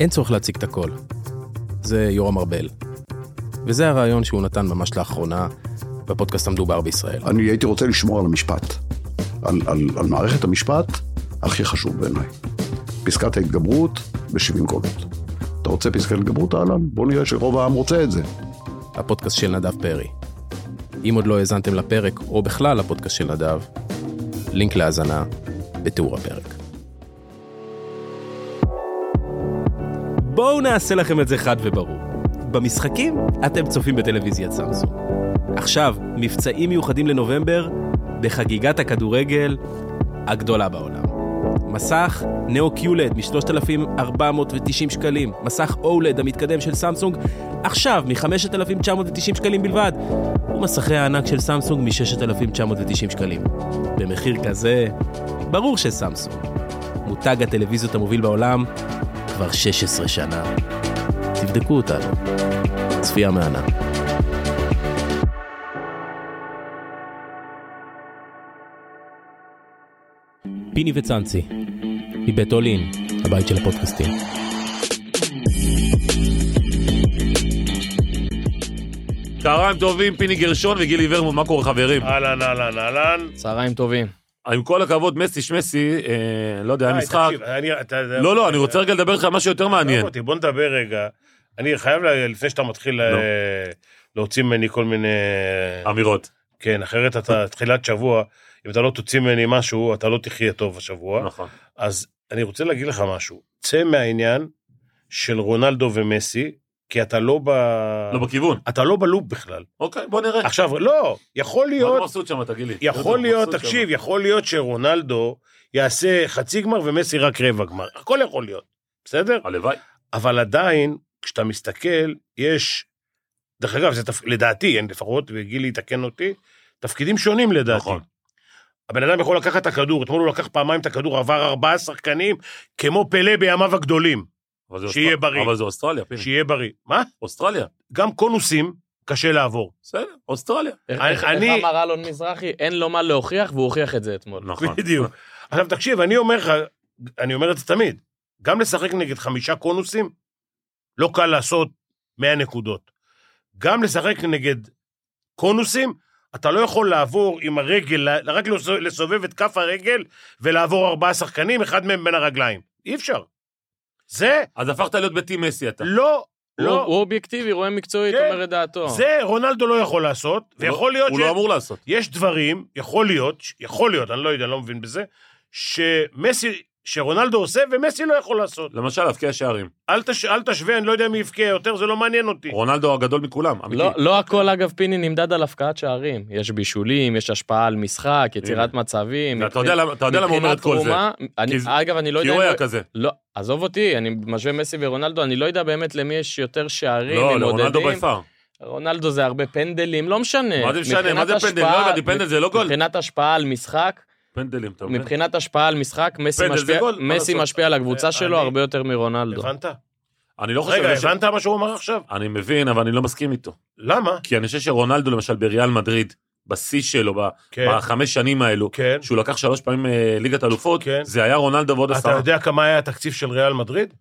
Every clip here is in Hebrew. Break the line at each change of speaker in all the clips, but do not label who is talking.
אין צורך להציג את הכל. זה יורם ארבל. וזה הרעיון שהוא נתן ממש לאחרונה בפודקאסט המדובר בישראל.
אני הייתי רוצה לשמור על המשפט, על, על, על מערכת המשפט הכי חשוב בעיניי. פסקת ההתגברות ב-70 קולות. אתה רוצה פסקת התגברות, אהלן? בוא נראה שרוב העם רוצה את זה.
הפודקאסט של נדב פרי. אם עוד לא האזנתם לפרק, או בכלל לפודקאסט של נדב, לינק להאזנה בתיאור הפרק. בואו נעשה לכם את זה חד וברור. במשחקים אתם צופים בטלוויזיית סמסונג. עכשיו, מבצעים מיוחדים לנובמבר בחגיגת הכדורגל הגדולה בעולם. מסך נאו קיולד מ-3,490 שקלים, מסך אולד המתקדם של סמסונג עכשיו מ-5,990 שקלים בלבד, ומסכי הענק של סמסונג מ-6,990 שקלים. במחיר כזה, ברור שסמסונג. מותג הטלוויזיות המוביל בעולם כבר 16 שנה. תבדקו אותנו. צפייה מהנה. פיני וצאנצי, מבית אולין, הבית של הפודקאסטים.
צהריים טובים, פיני גרשון וגילי ורמוט, מה קורה חברים?
אהלן, אהלן, אהלן.
צהריים טובים.
עם כל הכבוד, מסי שמסי, אה, לא יודע, היה
די,
משחק.
תקשיב, אני- אתה-
לא, לא, אני רוצה רגע לדבר איתך על משהו יותר מעניין.
בוא נדבר רגע. אני חייב, לפני שאתה מתחיל אה,
נו.
להוציא ממני כל מיני...
אמירות.
כן, אחרת אתה תחילת שבוע, אם אתה לא תוציא ממני משהו, אתה לא תחיה טוב השבוע.
נכון.
אז אני רוצה להגיד לך משהו. צא מהעניין של רונלדו ומסי, כי אתה לא ב...
לא בכיוון.
אתה לא בלופ בכלל.
אוקיי, בוא נראה.
עכשיו, לא, יכול
מה
להיות,
עשו שם, תגיד לי?
יכול
מה
להיות? תקשיב, יכול להיות שרונלדו יעשה חצי גמר ומסי רק רבע גמר. הכל יכול להיות, בסדר?
הלוואי.
אבל עדיין, כשאתה מסתכל, יש, דרך אגב, זה תפ... לדעתי, אין לפחות, וגילי יתקן אותי, תפקידים שונים לדעתי.
נכון.
הבן אדם יכול לקחת את הכדור, אתמול הוא לקח פעמיים את הכדור, עבר ארבעה שחקנים, כמו פלא בימיו הגדולים, שיהיה
אוסטר-
בריא.
אבל זה אוסטרליה, פיני.
שיהיה בריא. מה?
אוסטרליה.
גם קונוסים, קשה לעבור.
בסדר, אוסטרליה.
איך-
אני-
איך
אני-
איך אמר אלון מזרחי? אין לו מה להוכיח, והוא הוכיח את זה אתמול.
נכון.
בדיוק. עכשיו תקשיב, אני אומר לך, אני אומר את זה תמיד, גם לשחק נגד חמישה קונוסים, לא קל לעשות 100 נקודות. גם לשחק נגד קונוסים, אתה לא יכול לעבור עם הרגל, רק לסובב- לסובב את כף הרגל ולעבור ארבעה שחקנים, אחד מהם בין הרגליים. אי אפשר. זה
אז הפכת להיות בטים מסי אתה.
לא, לא,
הוא אובייקטיבי, רואה מקצועית,
כן.
אומר את דעתו.
זה רונלדו לא יכול לעשות,
לא-
ויכול להיות
הוא לא אמור לעשות.
יש דברים, יכול להיות, יכול להיות, אני לא יודע, אני לא מבין בזה, שמסי, שרונלדו עושה ומסי לא יכול לעשות.
למשל, להבקיע שערים.
אל, תש, אל תשווה, אני לא יודע מי יבקיע יותר, זה לא מעניין אותי.
רונלדו הגדול מכולם, אמיתי.
לא, לא הכל, אגב, פיני נמדד על הפקעת שערים. יש בישולים, יש השפעה על משחק, יצירת מצבים.
אתה יודע למה- אתה יודע למה הוא אומר את כל זה.
אני-
כי
אגב, אני לא
כי
יודע...
הוא
אם-
היה כזה.
לא, עזוב אותי, אני משווה מסי ורונלדו, אני לא יודע באמת למי יש יותר שערים,
לא, לרונלדו. ביפר.
רונלדו זה הרבה פנדלים, לא משנה.
מה זה משנה? מה זה פנדל? לא הבנתי, פנדל זה לא גול.
מבחינת השפעה על משחק,
פנדלים, אתה מבין?
מבחינת השפעה על משחק, מסי משפיע-
גול,
מסי
לעשות?
משפיע על הקבוצה
אני-
שלו הרבה יותר מרונלדו.
הבנת?
אני לא חושב...
רגע,
ש-
הבנת מה שהוא אמר עכשיו?
אני מבין, אבל אני לא מסכים איתו.
למה?
כי אני חושב שרונלדו, למשל, בריאל מדריד, בשיא שלו, ב-
כן,
בחמש שנים האלו,
כן.
שהוא לקח שלוש פעמים אה, ליגת אלופות,
כן.
זה היה רונלדו ועוד
אתה
עשרה.
יודע כמה היה התקציב של ריאל מדריד?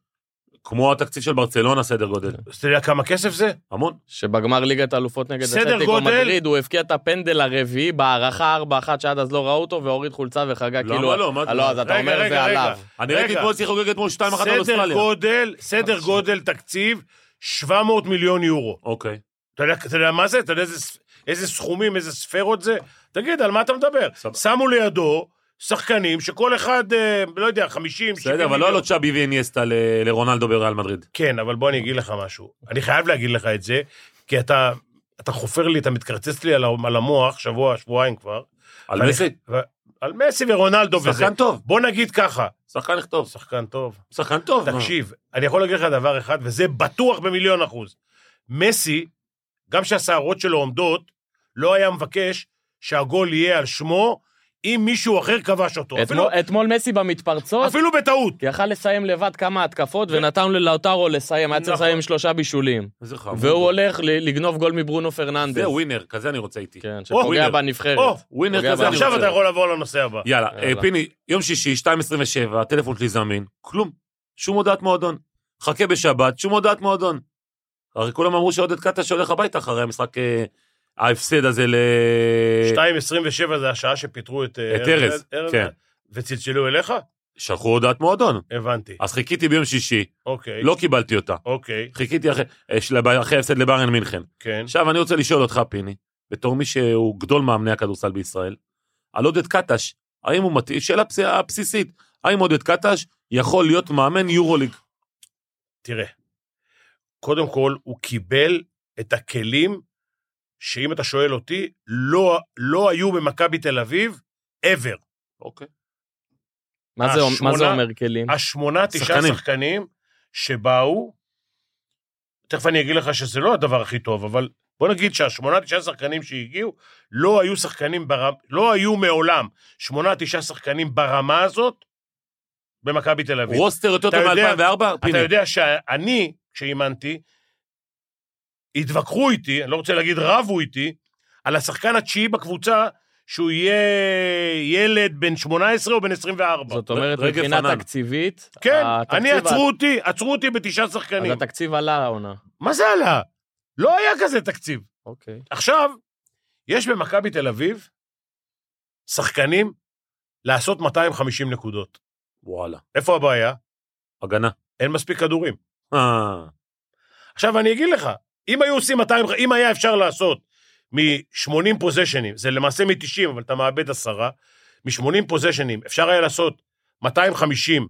כמו התקציב של ברצלונה, סדר גודל.
אז אתה יודע כמה כסף זה?
המון.
שבגמר ליגת האלופות נגד
סדר
אתלטיקו
גודל-
מדריד, הוא הבקיע את הפנדל הרביעי בהערכה 4-1 שעד אז לא ראו אותו, והוריד חולצה וחגג
למה
כאילו...
לא? מה
לא, אז אתה
רגע,
אומר
רגע,
זה
רגע.
עליו.
אני. ראיתי אתמול שיחק חוגג אתמול 2-1 על
סדר
אוסטרליה.
גודל, סדר גודל תקציב 700 מיליון יורו.
אוקיי.
אתה יודע, אתה יודע מה זה? אתה יודע איזה, סכומים, איזה ספרות זה? תגיד, על מה אתה מדבר? שמו לידו שחקנים שכל אחד, אה, לא יודע, 50, 70
בסדר, אבל לא
מיליון.
עלות צ'אבי ואיניאסטה ל- לרונלדו בריאל מדריד.
כן, אבל בוא אני אגיד לך משהו. אני חייב להגיד לך את זה, כי אתה, אתה חופר לי, אתה מתקרצץ לי על ה- על המוח, שבוע, שבועיים כבר.
על
ואני-
מסי?
ו- על מסי ורונלדו וזה.
שחקן טוב.
בוא נגיד ככה,
שחקן לכתוב.
שחקן טוב.
שחקן טוב. מה?
תקשיב, אני יכול להגיד לך דבר אחד, וזה בטוח במיליון אחוז. מסי, גם שהשערות שלו עומדות, לא היה מבקש שהגול יהיה על שמו, אם מישהו אחר כבש אותו. אפילו,
אתמול- אתמול מסי במתפרצות,
אפילו בטעות.
יכל לסיים לבד כמה התקפות, ונתנו ללאוטרו לסיים, היה צריך
נכון.
לסיים שלושה בישולים.
איזה חמוד.
והוא הולך לגנוב גול מברונו פרננדס.
זה ווינר, כזה אני רוצה איתי.
כן, שפוגע
ווינר.
בנבחרת.
או,
ווינר כזה אני
עכשיו
רוצה.
אתה יכול לעבור לנושא הבא.
יאללה, אה,
יאללה.
פיני, יום שישי, 2.27, הטלפון שלי זמין, כלום. שום הודעת מועדון. חכה בשבת, שום הודעת מועדון. הרי כולם אמרו שעודד קטש הולך הביתה אחרי המשחק, אה, ההפסד הזה ל...
2.27 זה השעה שפיטרו את... אה,
את ארז, כן.
וצלצלו אליך?
שלחו הודעת מועדון.
הבנתי.
אז חיכיתי ביום שישי,
אוקיי.
לא קיבלתי אותה.
אוקיי,
חיכיתי אחרי אה, אחרי ההפסד לבארן מינכן.
כן.
עכשיו אני רוצה לשאול אותך, פיני, בתור מי שהוא גדול מאמני הכדורסל בישראל, על עודד קטש, האם הוא מתאים, שאלה בס- הבסיסית, האם עודד קטש יכול להיות מאמן יורוליג?
תראה, קודם כל, הוא קיבל את הכלים שאם אתה שואל אותי, לא, לא היו במכבי תל אביב ever.
אוקיי.
מה זה אומר- מה זה
השמונה-
אומר כלים?
השמונה, תשעה
שחקנים.
שחקנים שבאו, תכף אני אגיד לך שזה לא הדבר הכי טוב, אבל בוא נגיד שהשמונה, תשעה שחקנים שהגיעו, לא היו שחקנים ברמה, לא היו מעולם שמונה, תשעה שחקנים ברמה הזאת במכבי תל אביב.
רוסטר יותר טוב
יודע-
מ-2004?
אתה יודע שאני, כשאימנתי, התווכחו איתי, אני לא רוצה להגיד רבו איתי, על השחקן התשיעי בקבוצה, שהוא יהיה ילד בן 18 או בן 24.
זאת אומרת, מבחינה.
כן,
תקציבית, התקציב
אני עצרו אותי, עצרו אותי בתשעה שחקנים.
אז התקציב עלה העונה.
מה זה עלה? לא היה כזה תקציב.
אוקיי.
עכשיו, יש במכבי תל אביב שחקנים לעשות 250 נקודות.
וואלה.
איפה הבעיה?
הגנה.
אין מספיק כדורים.
אה,
עכשיו, אני אגיד לך, אם היו עושים 200, אם היה אפשר לעשות מ-80 פוזיישנים, זה למעשה מ-90, אבל אתה מאבד עשרה, מ-80 פוזיישנים, אפשר היה לעשות 250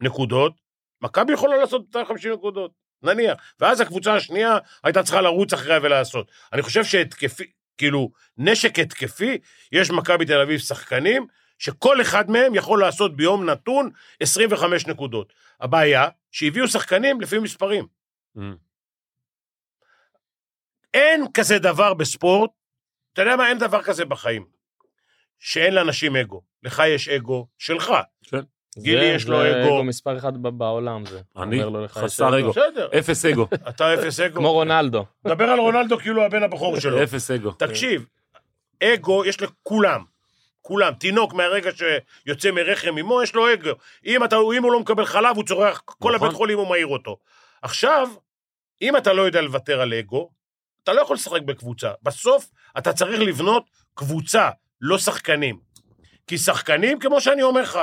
נקודות, מכבי יכולה לעשות 250 נקודות, נניח. ואז הקבוצה השנייה הייתה צריכה לרוץ אחריה ולעשות. אני חושב שהתקפי, כאילו, נשק התקפי, יש במכבי תל אביב שחקנים, שכל אחד מהם יכול לעשות ביום נתון 25 נקודות. הבעיה, שהביאו שחקנים לפי מספרים.
אה.
אין כזה דבר בספורט, אתה יודע מה? אין דבר כזה בחיים. שאין לאנשים אגו. לך יש אגו שלך. גילי
זה-
יש לו
זה
אגו.
אגו מספר אחד בעולם זה.
אני חסר אגו.
בסדר,
אפס אגו.
אתה אפס אגו.
כמו רונלדו.
דבר על רונלדו כאילו הבן הבכור שלו.
אפס אגו.
תקשיב, אגו יש לכולם. כולם. תינוק מהרגע שיוצא מרחם אמו, יש לו אגו. אם, אתה, אם הוא לא מקבל חלב, הוא צורח, כל
נכון.
הבית חולים הוא מעיר אותו. עכשיו, אם אתה לא יודע לוותר על אגו, אתה לא יכול לשחק בקבוצה. בסוף, אתה צריך לבנות קבוצה, לא שחקנים. כי שחקנים, כמו שאני אומר לך,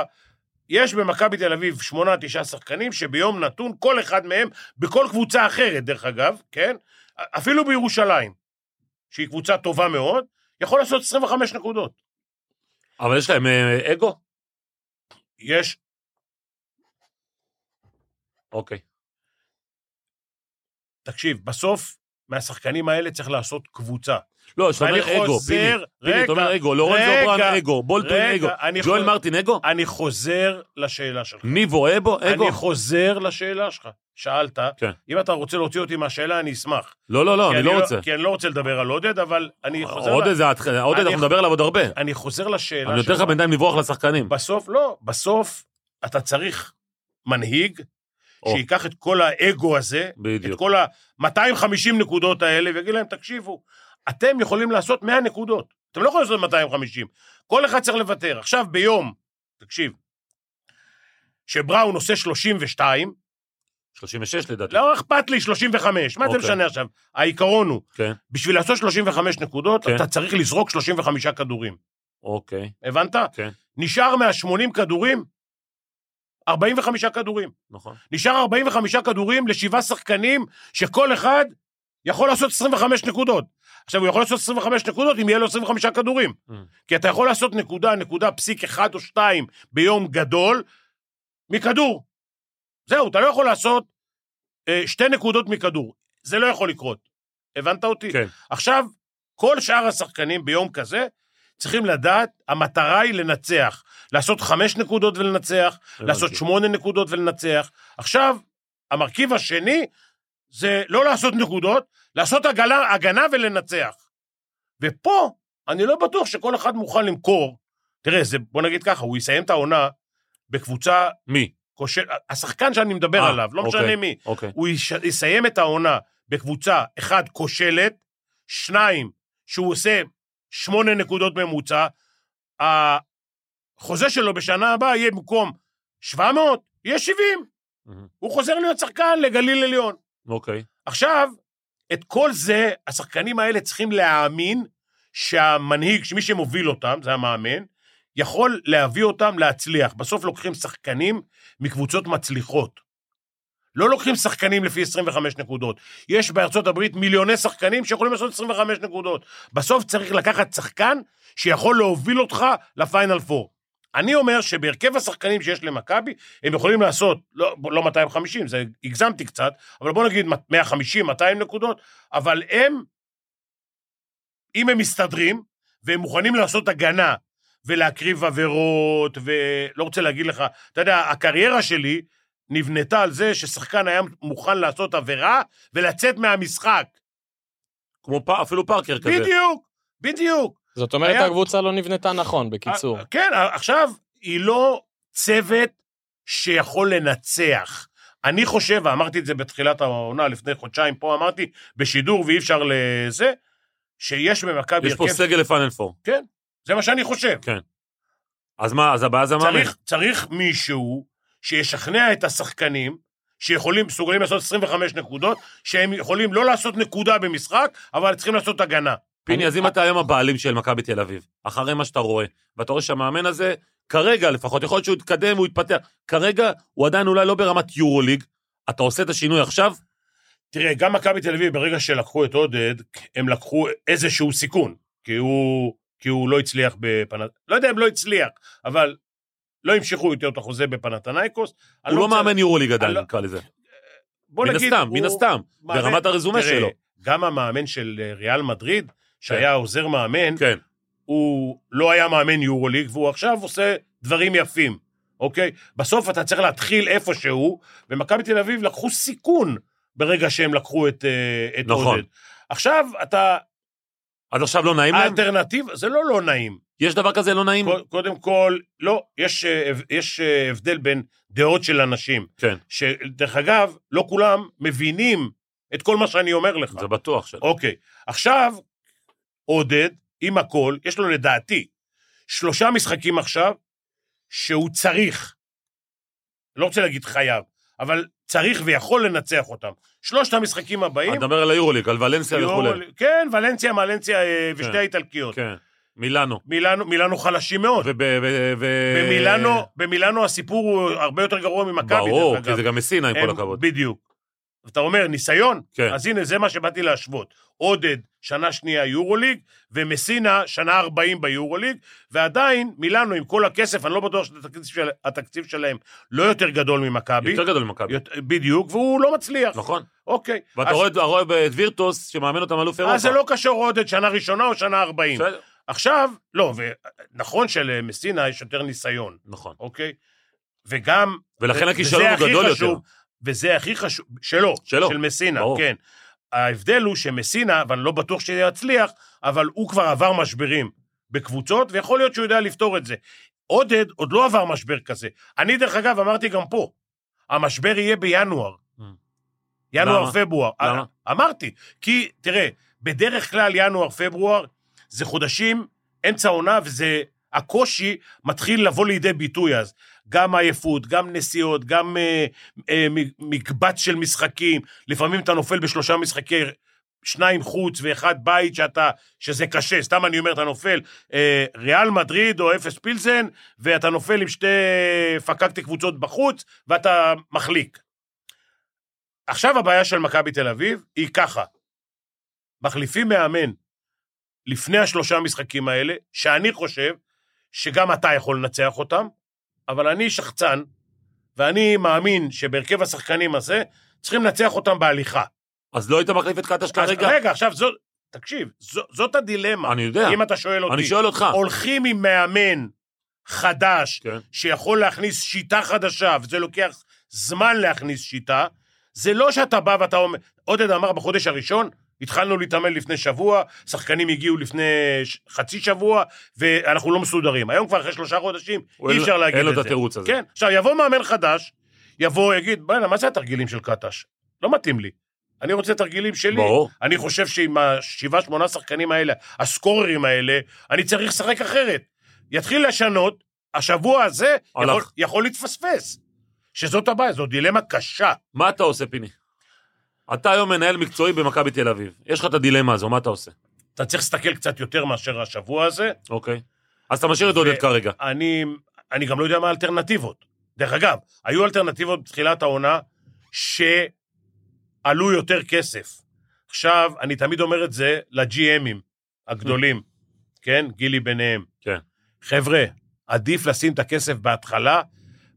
יש במכבי תל אביב שמונה, תשעה שחקנים שביום נתון, כל אחד מהם, בכל קבוצה אחרת, דרך אגב, כן? אפילו בירושלים, שהיא קבוצה טובה מאוד, יכול לעשות 25 נקודות.
אבל יש להם אה, אגו?
יש,
אוקיי.
תקשיב, בסוף, מהשחקנים האלה צריך לעשות קבוצה.
לא, כשאתה אומר אגו, פיני, פיני, אתה אומר אגו, לורנזו ברן אגו, בולטון אגו, ג'ואל מרטין אגו,
אני חוזר לשאלה שלך.
ניבו אבו אגו.
אני חוזר לשאלה שלך. שאלת,
כן.
אם אתה רוצה להוציא אותי מהשאלה, אני אשמח.
לא, לא, לא, אני לא רוצה.
כי אני לא רוצה לדבר על עודד, אבל אני חוזר...
עודד
ל-
זה עודד אנחנו נדבר עליו עוד הרבה.
אני חוזר לשאלה
אני נותן לך בינתיים לברוח לשחקנים.
בסוף, לא, בסוף אתה צריך מנהיג
או.
שייקח את כל האגו הזה, את
בדיוק.
כל ה-250 נקודות האלה, ויגיד להם, תקשיבו, אתם יכולים לעשות 100 נקודות. אתם לא יכולים לעשות 250. כל אחד צריך לוותר. עכשיו, ביום, תקשיב, שבראון עושה 32,
36 לדעתי.
לא אכפת לי 35, מה זה
אוקיי.
משנה עכשיו? העיקרון הוא,
כן,
בשביל לעשות 35 נקודות,
כן.
אתה צריך לזרוק 35 כדורים.
אוקיי,
הבנת?
כן.
נשאר מה-80 כדורים, 45 כדורים.
נכון.
נשאר 45 כדורים לשבעה שחקנים, שכל אחד יכול לעשות 25 נקודות. עכשיו, הוא יכול לעשות 25 נקודות אם יהיה לו 25 כדורים.
Mm.
כי אתה יכול לעשות נקודה, נקודה, פסיק אחד או שתיים ביום גדול מכדור. זהו, אתה לא יכול לעשות אה, שתי נקודות מכדור. זה לא יכול לקרות. הבנת אותי?
כן.
עכשיו, כל שאר השחקנים ביום כזה צריכים לדעת, המטרה היא לנצח. לעשות חמש נקודות ולנצח, לעשות. שמונה נקודות ולנצח. עכשיו, המרכיב השני זה לא לעשות נקודות, לעשות הגנה, הגנה ולנצח. ופה, אני לא בטוח שכל אחד מוכן למכור. תראה, זה, בוא נגיד ככה, הוא יסיים את העונה בקבוצה
מי?
כושל... השחקן שאני מדבר
אה,
עליו, לא
אוקיי.
משנה מי.
אוקיי.
הוא יש... יסיים את העונה בקבוצה, אחד, כושלת, שניים, שהוא עושה שמונה נקודות ממוצע, החוזה שלו בשנה הבאה יהיה במקום 700, יהיה 70.
מהמם.
הוא חוזר להיות שחקן לגליל עליון.
אוקיי.
עכשיו, את כל זה, השחקנים האלה צריכים להאמין שהמנהיג, שמי שמוביל אותם, זה המאמן, יכול להביא אותם להצליח. בסוף לוקחים שחקנים מקבוצות מצליחות. לא לוקחים שחקנים לפי 25 נקודות. יש בארצות הברית מיליוני שחקנים שיכולים לעשות 25 נקודות. בסוף צריך לקחת שחקן שיכול להוביל אותך לפיינל פור. אני אומר שבהרכב השחקנים שיש למכבי, הם יכולים לעשות, לא, לא 250, זה הגזמתי קצת, אבל בוא נגיד 150, 200 נקודות, אבל הם, אם הם מסתדרים, והם מוכנים לעשות הגנה, ולהקריב עבירות, ולא רוצה להגיד לך, אתה יודע, הקריירה שלי נבנתה על זה ששחקן היה מוכן לעשות עבירה ולצאת מהמשחק.
כמו פ... אפילו פארקר כזה.
בדיוק, בדיוק.
זאת אומרת,
היה-
הקבוצה לא נבנתה נכון, בקיצור.
כן, עכשיו, היא לא צוות שיכול לנצח. אני חושב, ואמרתי את זה בתחילת העונה, לפני חודשיים פה, אמרתי, בשידור ואי אפשר לזה, שיש במכבי
יש פה סגל לפאנל פור.
כן, זה מה שאני חושב.
אז מה, אז הבעיה זה המאמן.
צריך, צריך מישהו שישכנע את השחקנים, שיכולים, מסוגלים לעשות 25 נקודות, שהם יכולים לא לעשות נקודה במשחק, אבל צריכים לעשות הגנה.
פיני, אז אם אתה היום הבעלים של מכבי תל אביב, אחרי מה שאתה רואה, ואתה רואה שהמאמן הזה, כרגע לפחות, יכול להיות שהוא יתקדם והוא יתפתח, כרגע הוא עדיין אולי לא ברמת יורוליג, אתה עושה את השינוי עכשיו?
תראה, גם מכבי תל אביב, ברגע שלקחו את עודד, הם לקחו איזשהו סיכון, כי הוא, כי הוא לא הצליח בפנת... לא יודע אם לא הצליח, אבל לא המשיכו יותר את החוזה בפנתנייקוס.
הוא לא
רוצה-
מאמן יורוליג עדיין,
לא-
נקרא לזה.
בוא
מן
נגיד,
הסתם,
הוא
מן הסתם, ברמת הרזומה
תראה,
שלו.
גם המאמן של אה, ריאל מדריד, שהיה עוזר מאמן,
כן,
הוא לא היה מאמן יורוליג, והוא עכשיו עושה דברים יפים, אוקיי? בסוף אתה צריך להתחיל איפשהו, ומכבי תל אביב לקחו סיכון ברגע שהם לקחו את, אה, את
נכון.
עודד. עכשיו אתה,
אז עכשיו לא נעים להם?
האלטרנטיבה, זה לא לא נעים.
יש דבר כזה לא נעים?
קוד- קודם כל, לא, יש, אה, יש אה, הבדל בין דעות של אנשים,
כן,
שדרך אגב, לא כולם מבינים את כל מה שאני אומר לך.
זה בטוח שלא.
אוקיי, עכשיו, עודד, עם הכל, יש לו לדעתי שלושה משחקים עכשיו שהוא צריך, לא רוצה להגיד חייב, אבל צריך ויכול לנצח אותם. שלושת המשחקים הבאים,
אני מדבר על היורוליג, על ולנסיה וכולי.
כן, ולנסיה, מלנסיה אה, ושתי
כן.
האיטלקיות.
כן, מילאנו.
מילאנו, מילאנו חלשים מאוד.
וב- ו- ו-
במילאנו, במילאנו הסיפור הוא הרבה יותר גרוע ממכבי,
ברור, כי. זה גם מסינה, עם כל הכבוד.
בדיוק. אתה אומר, ניסיון?
כן.
אז הנה, זה מה שבאתי להשוות. עודד, שנה שנייה יורוליג, ומסינה, שנה 40 ביורוליג, ועדיין, מילאנו, עם כל הכסף, אני לא בטוח שהתקציב של, שלהם לא יותר גדול ממכבי.
יותר גדול ממכבי.
בדיוק, והוא לא מצליח.
נכון.
אוקיי.
ואתה
אז-
רואה רואה את וירטוס, שמאמן אותם אלוף אירופה.
אז זה לא קשור עודד, שנה ראשונה או שנה 40.
בסדר,
עכשיו, לא, ונכון שלמסינה יש יותר ניסיון,
נכון.
אוקיי? וגם...
ולכן הכישלון הוא גדול
חשוב,
יותר.
וזה הכי חשוב, שלו,
שלו,
של מסינה,
ברור.
כן. ההבדל הוא שמסינה, ואני לא בטוח שיצליח, אבל הוא כבר עבר משברים בקבוצות, ויכול להיות שהוא יודע לפתור את זה. עודד עוד לא עבר משבר כזה. אני, דרך אגב, אמרתי גם פה, המשבר יהיה בינואר.
Mm.
ינואר,
למה?
פברואר.
למה?
אמרתי, כי, תראה, בדרך כלל ינואר, פברואר, זה חודשים, אמצע עונה, וזה, הקושי מתחיל לבוא לידי ביטוי אז. גם עייפות, גם נסיעות, גם אה, אה, מקבץ של משחקים. לפעמים אתה נופל בשלושה משחקי, שניים חוץ ואחד בית, שאתה, שזה קשה. סתם אני אומר, אתה נופל אה, ריאל מדריד או אפס פילזן, ואתה נופל עם שתי פקקטי קבוצות בחוץ, ואתה מחליק. עכשיו הבעיה של מכבי תל אביב היא ככה, מחליפים מאמן לפני השלושה משחקים האלה, שאני חושב שגם אתה יכול לנצח אותם, אבל אני שחצן, ואני מאמין שבהרכב השחקנים הזה, צריכים לנצח אותם בהליכה.
אז לא היית מחליף את קטש כרגע?
רגע, עכשיו זאת, תקשיב, זו, זאת הדילמה.
אני יודע.
אם אתה שואל אותי,
אני שואל אותך.
הולכים עם מאמן חדש,
כן.
שיכול להכניס שיטה חדשה, וזה לוקח זמן להכניס שיטה, זה לא שאתה בא ואתה אומר, עודד אמר בחודש הראשון, התחלנו להתאמן לפני שבוע, שחקנים הגיעו לפני חצי שבוע, ואנחנו לא מסודרים. היום כבר אחרי שלושה חודשים, אי אפשר להגיד
אין לו
את
את
זה.
התירוץ הזה.
כן, עכשיו יבוא מאמן חדש, יבוא, יגיד, בוא'נה, מה זה התרגילים של קטש? לא מתאים לי. אני רוצה תרגילים שלי.
ברור.
אני חושב שעם השבעה, שמונה שחקנים האלה, הסקוררים האלה, אני צריך לשחק אחרת. יתחיל לשנות, השבוע הזה יכול. יכול להתפספס. שזאת הבעיה, זו דילמה קשה.
מה אתה עושה, פיני? אתה היום מנהל מקצועי במכבי תל אביב. יש לך את הדילמה הזו, מה אתה עושה?
אתה צריך להסתכל קצת יותר מאשר השבוע הזה.
אוקיי. אז אתה משאיר את עודד כרגע.
אני, אני גם לא יודע מה האלטרנטיבות. דרך אגב, היו אלטרנטיבות בתחילת העונה שעלו יותר כסף. עכשיו, אני תמיד אומר את זה ל-GMים הגדולים, כן? גילי ביניהם.
כן.
חבר'ה, עדיף לשים את הכסף בהתחלה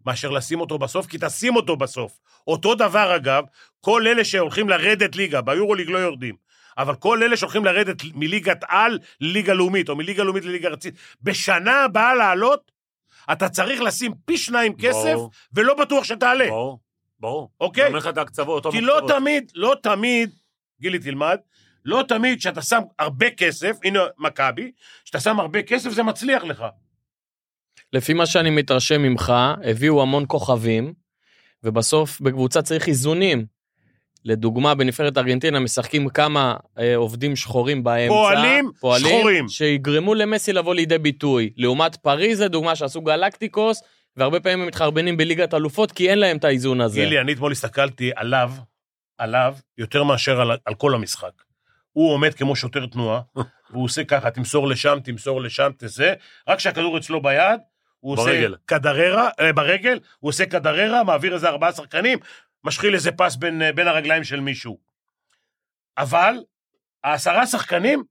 מאשר לשים אותו בסוף, כי תשים אותו בסוף. אותו דבר, אגב, כל אלה שהולכים לרדת ליגה, ביורוליג לא יורדים, אבל כל אלה שהולכים לרדת מליגת על לליגה לאומית, או מליגה לאומית לליגה ארצית, בשנה הבאה לעלות, אתה צריך לשים פי שניים כסף,
ברור.
ולא בטוח שתעלה.
ברור, ברור.
אוקיי.
אני אומר לך את ההקצבות, אותו
כי לא. תמיד, לא תמיד, גילי תלמד, לא תמיד שאתה שם הרבה כסף, הנה מכבי, שאתה שם הרבה כסף זה מצליח לך.
לפי מה שאני מתרשם ממך, הביאו המון כוכבים, ובסוף בקבוצה צריך איזונים. לדוגמה, בנבחרת ארגנטינה משחקים כמה אה, עובדים שחורים באמצע.
פועלים שחורים.
שיגרמו למסי לבוא לידי ביטוי. לעומת פריז, לדוגמה, שעשו גלקטיקוס, והרבה פעמים הם מתחרבנים בליגת אלופות, כי אין להם את האיזון הזה.
גילי, אני אתמול הסתכלתי עליו, עליו, יותר מאשר על, על כל המשחק. הוא עומד כמו שוטר תנועה, והוא עושה ככה, תמסור לשם, תמסור לשם, תזה, רק כשהכדור אצלו ביד, הוא
ברגל.
עושה כדררה, אה, ברגל, הוא עושה כדררה, מעביר איזה ארבעה שחקנים, משחיל איזה פס בין, אה, בין הרגליים של מישהו. אבל העשרה שחקנים,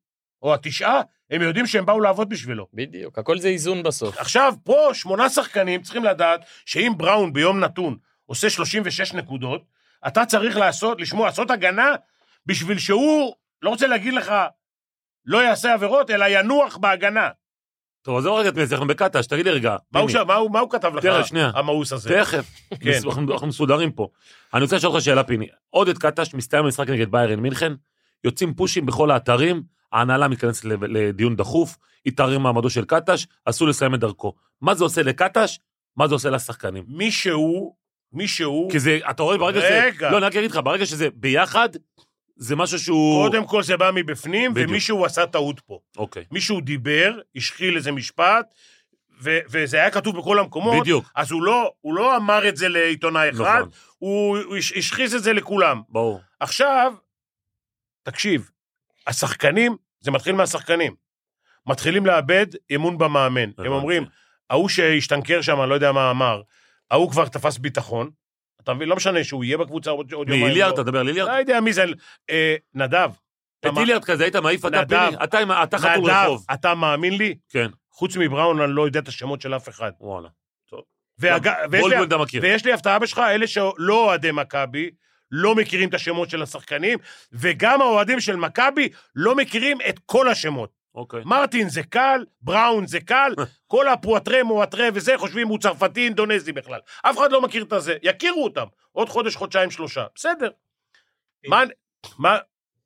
או התשעה, הם יודעים שהם באו לעבוד בשבילו.
בדיוק, הכל זה איזון בסוף.
עכשיו, פה שמונה שחקנים צריכים לדעת שאם בראון ביום נתון עושה 36 נקודות, אתה צריך לעשות, לשמוע, לעשות הגנה בשביל שהוא, לא רוצה להגיד לך, לא יעשה עבירות, אלא ינוח בהגנה.
טוב, עזוב רגע את מי, אנחנו בקטש, תגיד לי רגע.
מה הוא, כתב לך. המאוס הזה?
תכף.
כן.
אנחנו אנחנו מסודרים פה. אני רוצה לשאול אותך שאלה, פיני. עודד קטש מסתיים המשחק נגד ביירן מינכן, יוצאים פושים בכל האתרים, ההנהלה מתכנסת לדיון דחוף, התערער מעמדו של קטש, אסור לסיים את דרכו. מה זה עושה לקטש? מה זה עושה לשחקנים?
מישהו, מישהו,
כי זה, אתה רואה ברגע שזה...
רגע.
לא, אני רק אגיד לך, ברגע שזה ביחד, זה משהו שהוא...
קודם כל זה בא מבפנים,
בדיוק.
ומישהו עשה טעות פה.
אוקיי,
מישהו דיבר, השחיל איזה משפט, ו- וזה היה כתוב בכל המקומות,
בדיוק,
אז הוא לא, הוא לא אמר את זה לעיתונאי אחד,
נכון,
הוא, הוא הש- השחיז את זה לכולם.
ברור.
עכשיו, תקשיב, השחקנים, זה מתחיל מהשחקנים. מתחילים לאבד אמון במאמן. הם. אומרים, ההוא שהשתנקר שם, אני לא יודע מה אמר, ההוא כבר תפס ביטחון. אתה מבין? לא משנה שהוא יהיה בקבוצה עוד יומיים.
מיליארד,
לא.
אתה מדבר על ליליארד?
לא יודע מי זה. אה, נדב.
את ליליארד כזה היית מעיף אתה
נדב.
פיני? אתה חתול
נדב,
רחוב.
אתה מאמין לי?
כן,
חוץ מבראון, אני לא יודע את השמות של אף אחד.
וואלה.
ויש לי הפתעה בשבילך, אלה שלא אוהדי מכבי, לא מכירים את השמות של השחקנים, וגם האוהדים של מכבי לא מכירים את כל השמות.
אוקיי.
מרטין זה קל, בראון זה קל, כל הפואטרה, מואטרה וזה, חושבים הוא צרפתי, אינדונזי בכלל. אף אחד לא מכיר את הזה, יכירו אותם. עוד חודש, חודשיים, שלושה. בסדר. מה... מה...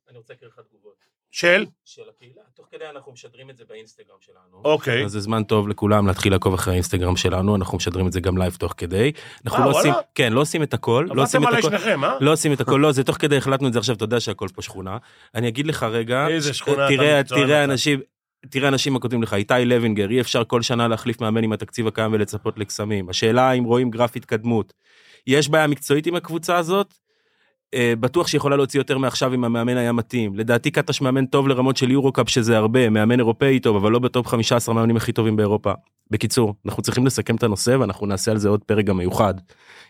אני רוצה להקריא לך תגובות.
של?
של הקהילה. תוך כדי אנחנו משדרים את זה באינסטגרם שלנו.
אוקיי.
אז זה זמן טוב לכולם להתחיל לעקוב אחרי האינסטגרם שלנו, אנחנו משדרים את זה גם לייב תוך כדי. אנחנו
אה,
לא עושים? כן, לא עושים את הכל, לא עושים את הכל.
שניכם, אה?
לא עושים את הכל, לא, זה תוך כדי החלטנו את זה עכשיו, אתה יודע שהכל פה שכונה. אני אגיד לך רגע,
איזה שכונה אתה
תראה, תראה
אתה.
אנשים, תראה אנשים מה כותבים לך, איתי לוינגר, אי אפשר כל שנה להחליף מאמן עם התקציב הקיים ולצפות לקסמים. השאלה אם רואים גרף התקדמות. יש בעיה מקצועית עם הקבוצה הזאת? אה, בטוח שיכולה להוציא יותר מעכשיו אם המאמן היה מתאים. לדעתי קטש מאמן טוב לרמות של יורו-קאפ שזה הרבה, מאמן אירופאי טוב, אבל לא בטופ 15 מאמנים הכי טובים באירופה. בקיצור, אנחנו צריכים לסכם את הנושא ואנחנו נעשה על זה עוד פרק גם מיוחד.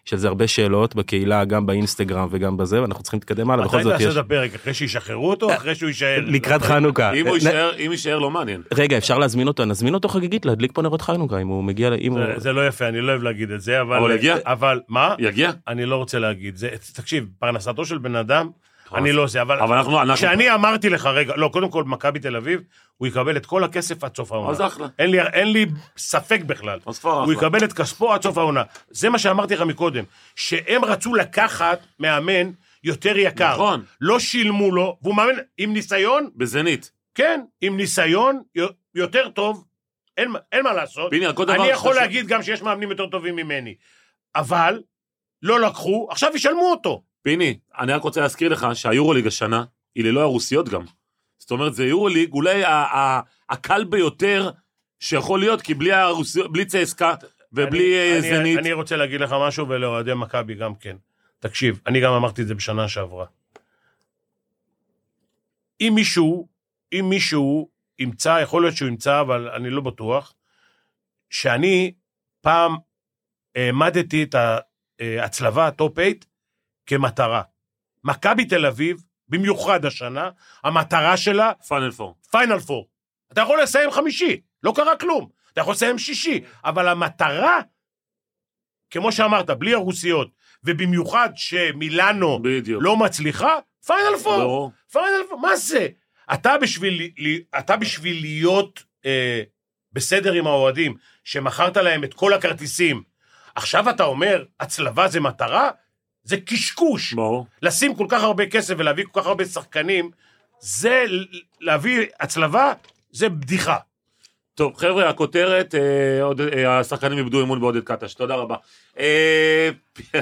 יש על זה הרבה שאלות בקהילה, גם באינסטגרם וגם בזה, ואנחנו צריכים להתקדם הלאה, בכל
מתי
זאת
תעשה
יש...
את הפרק? אחרי שישחררו אותו או אחרי שהוא יישאר?
לקראת חנוכה.
אם הוא
נ-
יישאר, אם יישאר לא מעניין.
רגע, אפשר להזמין אותו, נזמין אותו חגיגית להדליק פה נרות חנוכה, אם הוא מגיע, אם הוא...
זה- לא יפה, אני לא אוהב להגיד את זה, אבל...
אבל יגיע?
אבל מה?
יגיע?
אני לא רוצה להגיד. זה, תקשיב, פרנסתו של בן אדם, אני לא עושה, אבל...
אבל אנחנו... אנחנו-
כשאני אמרתי לך, רגע, לא, קודם כל, מכבי תל אביב, הוא יקבל את כל הכסף עד סוף העונה.
אז אחלה.
אין לי, אין לי ספק בכלל.
אז כבר
הוא
אחלה.
יקבל את כספו עד סוף העונה. זה מה שאמרתי לך מקודם, שהם רצו לקחת מאמן יותר יקר.
נכון.
לא שילמו לו, והוא מאמן עם ניסיון,
בזנית.
כן, עם ניסיון יו- יותר טוב, אין, אין מה לעשות.
פיני, כל דבר...
אני יכול להגיד גם שיש מאמנים יותר טובים ממני. אבל, לא לקחו, עכשיו ישלמו אותו.
פיני, אני רק רוצה להזכיר לך שהיורוליג השנה היא ללא הרוסיות גם. זאת אומרת, זה יורוליג אולי הקל ביותר שיכול להיות, כי בלי הרוסיות, בלי צסקה, ובלי
אני-
אה,
אני-
זנית.
אני רוצה להגיד לך משהו, ולאוהדי מכבי גם כן. תקשיב, אני גם אמרתי את זה בשנה שעברה. אם מישהו, אם מישהו ימצא, יכול להיות שהוא ימצא, אבל אני לא בטוח, שאני פעם העמדתי את ההצלבה, ה top 8, כמטרה. מכבי תל אביב, במיוחד השנה, המטרה שלה
Final Four.
Final Four. אתה יכול לסיים חמישי, לא קרה כלום. אתה יכול לסיים שישי, אבל המטרה, כמו שאמרת, בלי הרוסיות, ובמיוחד שמילאנו
בדיוק.
לא מצליחה, Final
Four.
Final Four, מה זה? אתה בשביל, אתה בשביל להיות אה, בסדר עם האוהדים, שמכרת להם את כל הכרטיסים, עכשיו אתה אומר, הצלבה זה מטרה? זה קשקוש.
ברור.
לשים כל כך הרבה כסף ולהביא כל כך הרבה שחקנים, זה להביא הצלבה, זה בדיחה.
טוב, חבר'ה, הכותרת, אה, עוד, אה, השחקנים איבדו אמון בעודד קטש, תודה רבה. אה,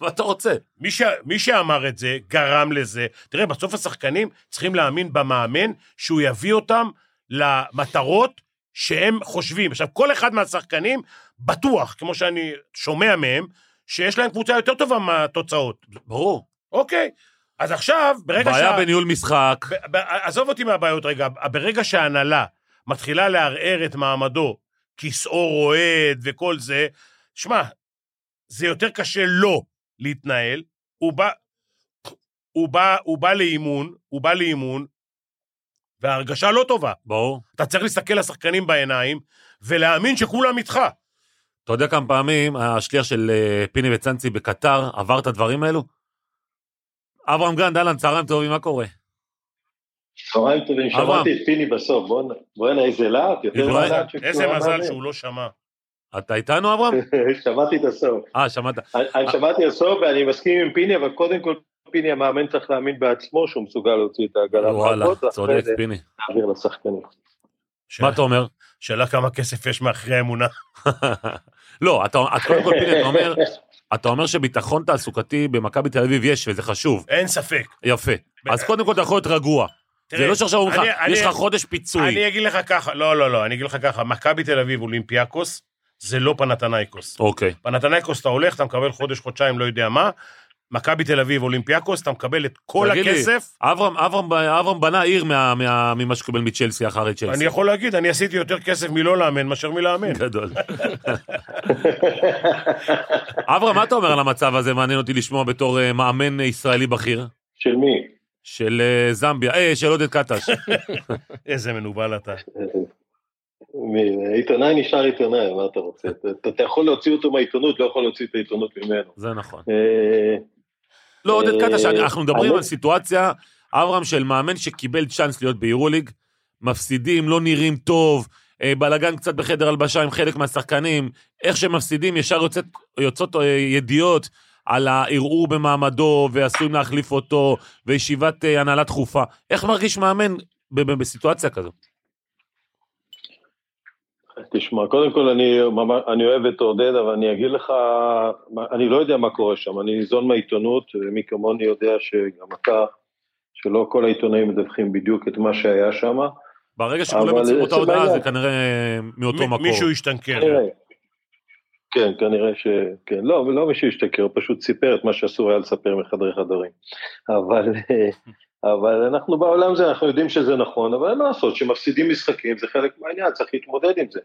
מה אתה רוצה?
מי, ש... מי שאמר את זה, גרם לזה. תראה, בסוף השחקנים צריכים להאמין במאמן שהוא יביא אותם למטרות שהם חושבים. עכשיו, כל אחד מהשחקנים בטוח, כמו שאני שומע מהם, שיש להם קבוצה יותר טובה מהתוצאות.
ברור.
אוקיי, אז עכשיו, ברגע
בעיה בניהול משחק.
ב- ב- עזוב אותי מהבעיות רגע, ברגע שההנהלה מתחילה לערער את מעמדו, כיסאו רועד וכל זה, שמע, זה יותר קשה לו להתנהל, הוא בא, הוא בא, הוא בא לאימון, הוא בא לאימון, וההרגשה לא טובה.
ברור.
אתה צריך להסתכל לשחקנים בעיניים, ולהאמין שכולם איתך.
אתה יודע כמה פעמים השליח של אה, פיני וצאנצי בקטר עבר את הדברים האלו? אברהם גנד, אהלן, צהריים טובים, מה קורה?
צהריים טובים. שמעתי את פיני בסוף, בוא'נה, איזה להט, יותר שכשהוא
איזה מזל. שהוא לא שמע.
אתה איתנו, אברהם?
שמעתי את הסוף.
אה, שמעת.
אני אני שמעתי הסוף ואני מסכים עם פיני, אבל קודם כל פיני המאמן צריך להאמין בעצמו שהוא מסוגל להוציא את העגלה
וואלה, צודק, פיני.
להעביר לשחקנים.
מה אתה אומר?
שאלה כמה כסף יש מאחרי האמונה.
לא, אתה, את קודם כל, פיני, אתה אומר, אתה אומר שביטחון תעסוקתי במכבי תל אביב יש, וזה חשוב.
אין ספק.
יפה. אז קודם כל אתה יכול להיות רגוע. זה לא שעכשיו אומרים לך, יש לך חודש פיצוי.
אני אגיד לך ככה, לא, לא, לא, אני אגיד לך ככה, מכבי תל אביב אולימפיאקוס, זה לא פנאתינייקוס.
אוקיי.
פנאתינייקוס אתה הולך, אתה מקבל חודש, חודשיים, לא יודע מה. מכבי תל אביב אולימפיאקוס, אתה מקבל את כל
תגיד לי,
הכסף.
אברהם, אברהם, אברהם בנה עיר מה- מה- ממה שקיבל מצ'לסי אחרי צ'לסי.
אני יכול להגיד, אני עשיתי יותר כסף מלא לאמן מאשר מלאמן.
גדול. אברהם, מה אתה אומר על המצב הזה? מעניין אותי לשמוע בתור אה, מאמן ישראלי בכיר
של מי?
של אה, זמביה, אה, של עודד קטש.
איזה מנוול אתה.
עיתונאי נשאר עיתונאי, מה אתה רוצה? אתה- אתה יכול להוציא אותו מהעיתונות, לא יכול להוציא את העיתונות ממנו.
זה נכון.
אה,
לא, עודד
אה,
קטש, אנחנו מדברים על סיטואציה, אברהם, של מאמן שקיבל צ'אנס להיות ביורוליג, מפסידים, לא נראים טוב, אה, בלאגן קצת בחדר הלבשה עם חלק מהשחקנים, איך שהם מפסידים, ישר יוצאת, יוצאות אה, ידיעות על הערעור במעמדו, ועשויים להחליף אותו, וישיבת אה, הנהלה דחופה. איך מרגיש מאמן בסיטואציה כזו?
תשמע, קודם כל אני, אני אוהב את עודד, אבל אני אגיד לך, אני לא יודע מה קורה שם, אני ניזון מהעיתונות, ומי כמוני יודע שגם אתה, שלא כל העיתונאים מדווחים בדיוק את מה שהיה שם.
ברגע שכולם
זה
אותה הודעה. זה כנראה מאותו
מי-
מקור.
מישהו השתנקר.
כן, כנראה ש... כן, לא, לא מישהו השתכר, הוא פשוט סיפר את מה שאסור היה לספר מחדרי חדרים. אבל, אבל אנחנו בעולם הזה, אנחנו יודעים שזה נכון, אבל אין מה לעשות, שמפסידים משחקים זה חלק מהעניין, צריך להתמודד עם זה.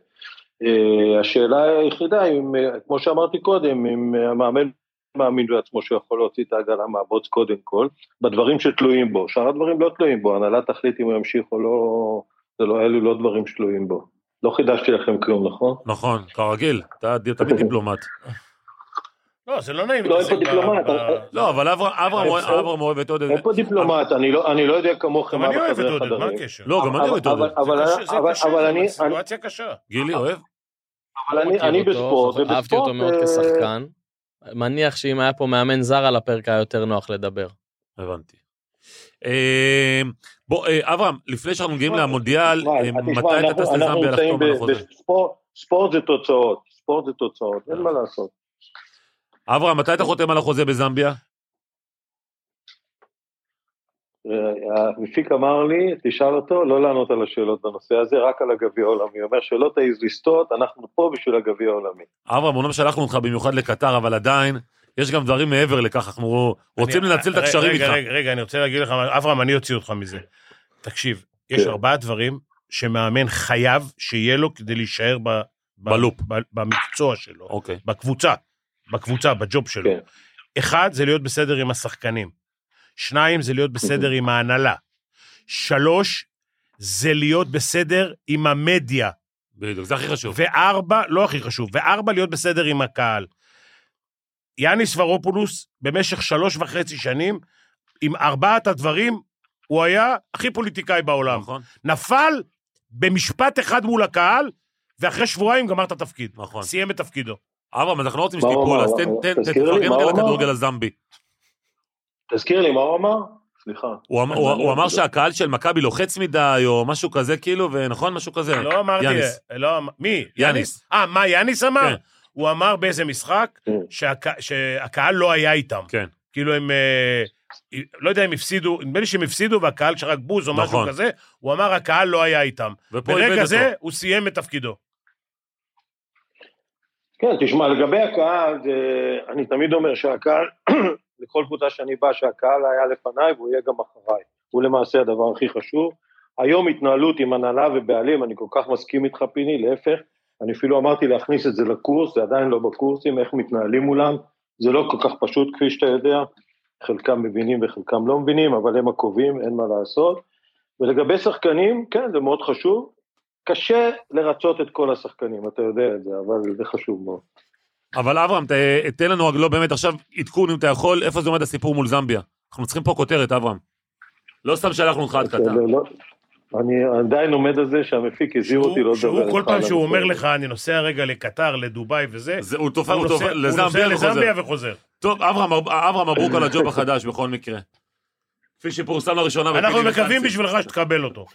אה, השאלה היחידה, אם, כמו שאמרתי קודם, אם המאמן מאמין בעצמו שהוא יכול להוציא את העגלה מהבוץ קודם כל, בדברים שתלויים בו, שאר הדברים לא תלויים בו, הנהלה תחליט אם הוא ימשיך או לא, זה לא, אלו לא דברים שתלויים בו. לא חידשתי לכם כלום, נכון?
נכון, כרגיל, אתה תמיד דיפלומט.
לא, זה לא נעים.
לא, איפה דיפלומט?
לא, אבל אברהם- אברהם אוהב-
איפה-
את עודד.
אין פה דיפלומט, אני לא, אני לא יודע כמוכם
גם
מה
אני אוהב את
בחדרי
עודד, מה
חדרים.
הקשר?
לא, גם אני אוהב את
אבל-
עודד.
אבל- אני- אני-
סיטואציה קשה.
גילי אוהב?
אבל אני- בספורט,
זוכר- אהבתי אותו
ובספורט,
מאוד
אה,
כשחקן. מניח שאם היה פה מאמן זר על הפרק היה יותר נוח לדבר.
הבנתי. אה, בוא, אה, אברהם, לפני שאנחנו מגיעים למונדיאל, מתי אתה
אנחנו-
טס לזמביה
נמצאים
לחתום על החוזה?
ספורט זה תוצאות, ספורט זה תוצאות, אין מה לעשות.
אברהם, מתי אתה חותם על החוזה בזמביה?
אה, המפיק אמר לי, תשאל אותו, לא לענות על השאלות בנושא הזה, רק על הגביע העולמי. הוא אומר שלא תעז לסטות, אנחנו פה בשביל הגביע העולמי.
אברהם, אומנם שלחנו אותך במיוחד לקטר, אבל עדיין, יש גם דברים מעבר לכך, אנחנו רוצים
אני-
לנצל את הקשרים
רגע,
איתך.
רגע, רגע, אני רוצה להגיד לך, אברהם, אני אוציא אותך מזה. תקשיב, יש
כן.
ארבעה דברים שמאמן חייב שיהיה לו כדי להישאר ב- ב-
בלופ.
ב- במקצוע שלו,
אוקיי.
בקבוצה, בקבוצה, בג'וב שלו.
כן.
אחד, זה להיות בסדר עם השחקנים. שניים, זה להיות בסדר עם ההנהלה. שלוש, זה להיות בסדר עם המדיה.
בדיוק, זה הכי חשוב.
וארבע, לא הכי חשוב, וארבע, להיות בסדר עם הקהל. יאניס ורופולוס, במשך שלוש וחצי שנים, עם ארבעת הדברים, הוא היה הכי פוליטיקאי בעולם.
נכון,
נפל במשפט אחד מול הקהל, ואחרי שבועיים גמר את התפקיד.
נכון.
סיים את תפקידו.
אברהם, אנחנו לא רוצים
הוא
שתיפול? אז תן- תן-
תזכיר לי,
תפרגן
מה
רגע
הוא אמר?
לכדורגל הזמבי.
תזכיר לי מה הוא אמר? סליחה.
הוא אמר- הוא הוא אמר שהקהל של מכבי לוחץ מדי, או משהו כזה, כאילו, ונכון, משהו כזה.
לא אמרתי...
יאניס.
לא, אמ- מי?
יאניס.
אה, מה יאניס אמר?
כן.
הוא אמר באיזה משחק
כן.
שהק- שהקהל לא היה איתם.
כן.
כאילו הם... אה, לא יודע אם הפסידו, נדמה לי שהם הפסידו והקהל שרק בוז או משהו
נכון.
כזה, הוא אמר הקהל לא היה איתם.
ופה איבד
ברגע
אותו.
זה הוא סיים את תפקידו.
כן, תשמע, לגבי הקהל, אני תמיד אומר שהקהל, לכל קבוצה שאני בא, שהקהל היה לפניי והוא יהיה גם אחריי. הוא למעשה הדבר הכי חשוב. היום התנהלות עם הנהלה ובעלים, אני כל כך מסכים איתך פיני, להפך, אני אפילו אמרתי להכניס את זה לקורס, זה עדיין לא בקורסים, איך מתנהלים מולם, זה לא כל כך פשוט כפי שאתה יודע, חלקם מבינים וחלקם לא מבינים, אבל הם הקובעים, אין מה לעשות. ולגבי שחקנים, כן, זה מאוד חשוב. קשה לרצות את כל השחקנים, אתה יודע את זה, אבל זה חשוב מאוד.
אבל אברהם, ת- תן לנו לא באמת עכשיו עדכון, אם אתה יכול, איפה זה עומד הסיפור מול זמביה. אנחנו צריכים פה כותרת, אברהם. לא סתם שלחנו אותך עד קטר.
לא, לא, אני עדיין עומד על זה שהמפיק הזהיר אותי לא לדבר
שהוא כל פעם שהוא אומר. לך, אני נוסע רגע לקטר, לדובאי וזה,
זה- הוא תופע,
הוא
הוא תופע,
נוסע- הוא נוסע
לזמביה וחוזר. טוב, אברהם, אברהם, מברוק על הג'וב החדש בכל מקרה. כפי שפורסם לראשונה.
אנחנו מקווים. בשבילך שתקבל אותו.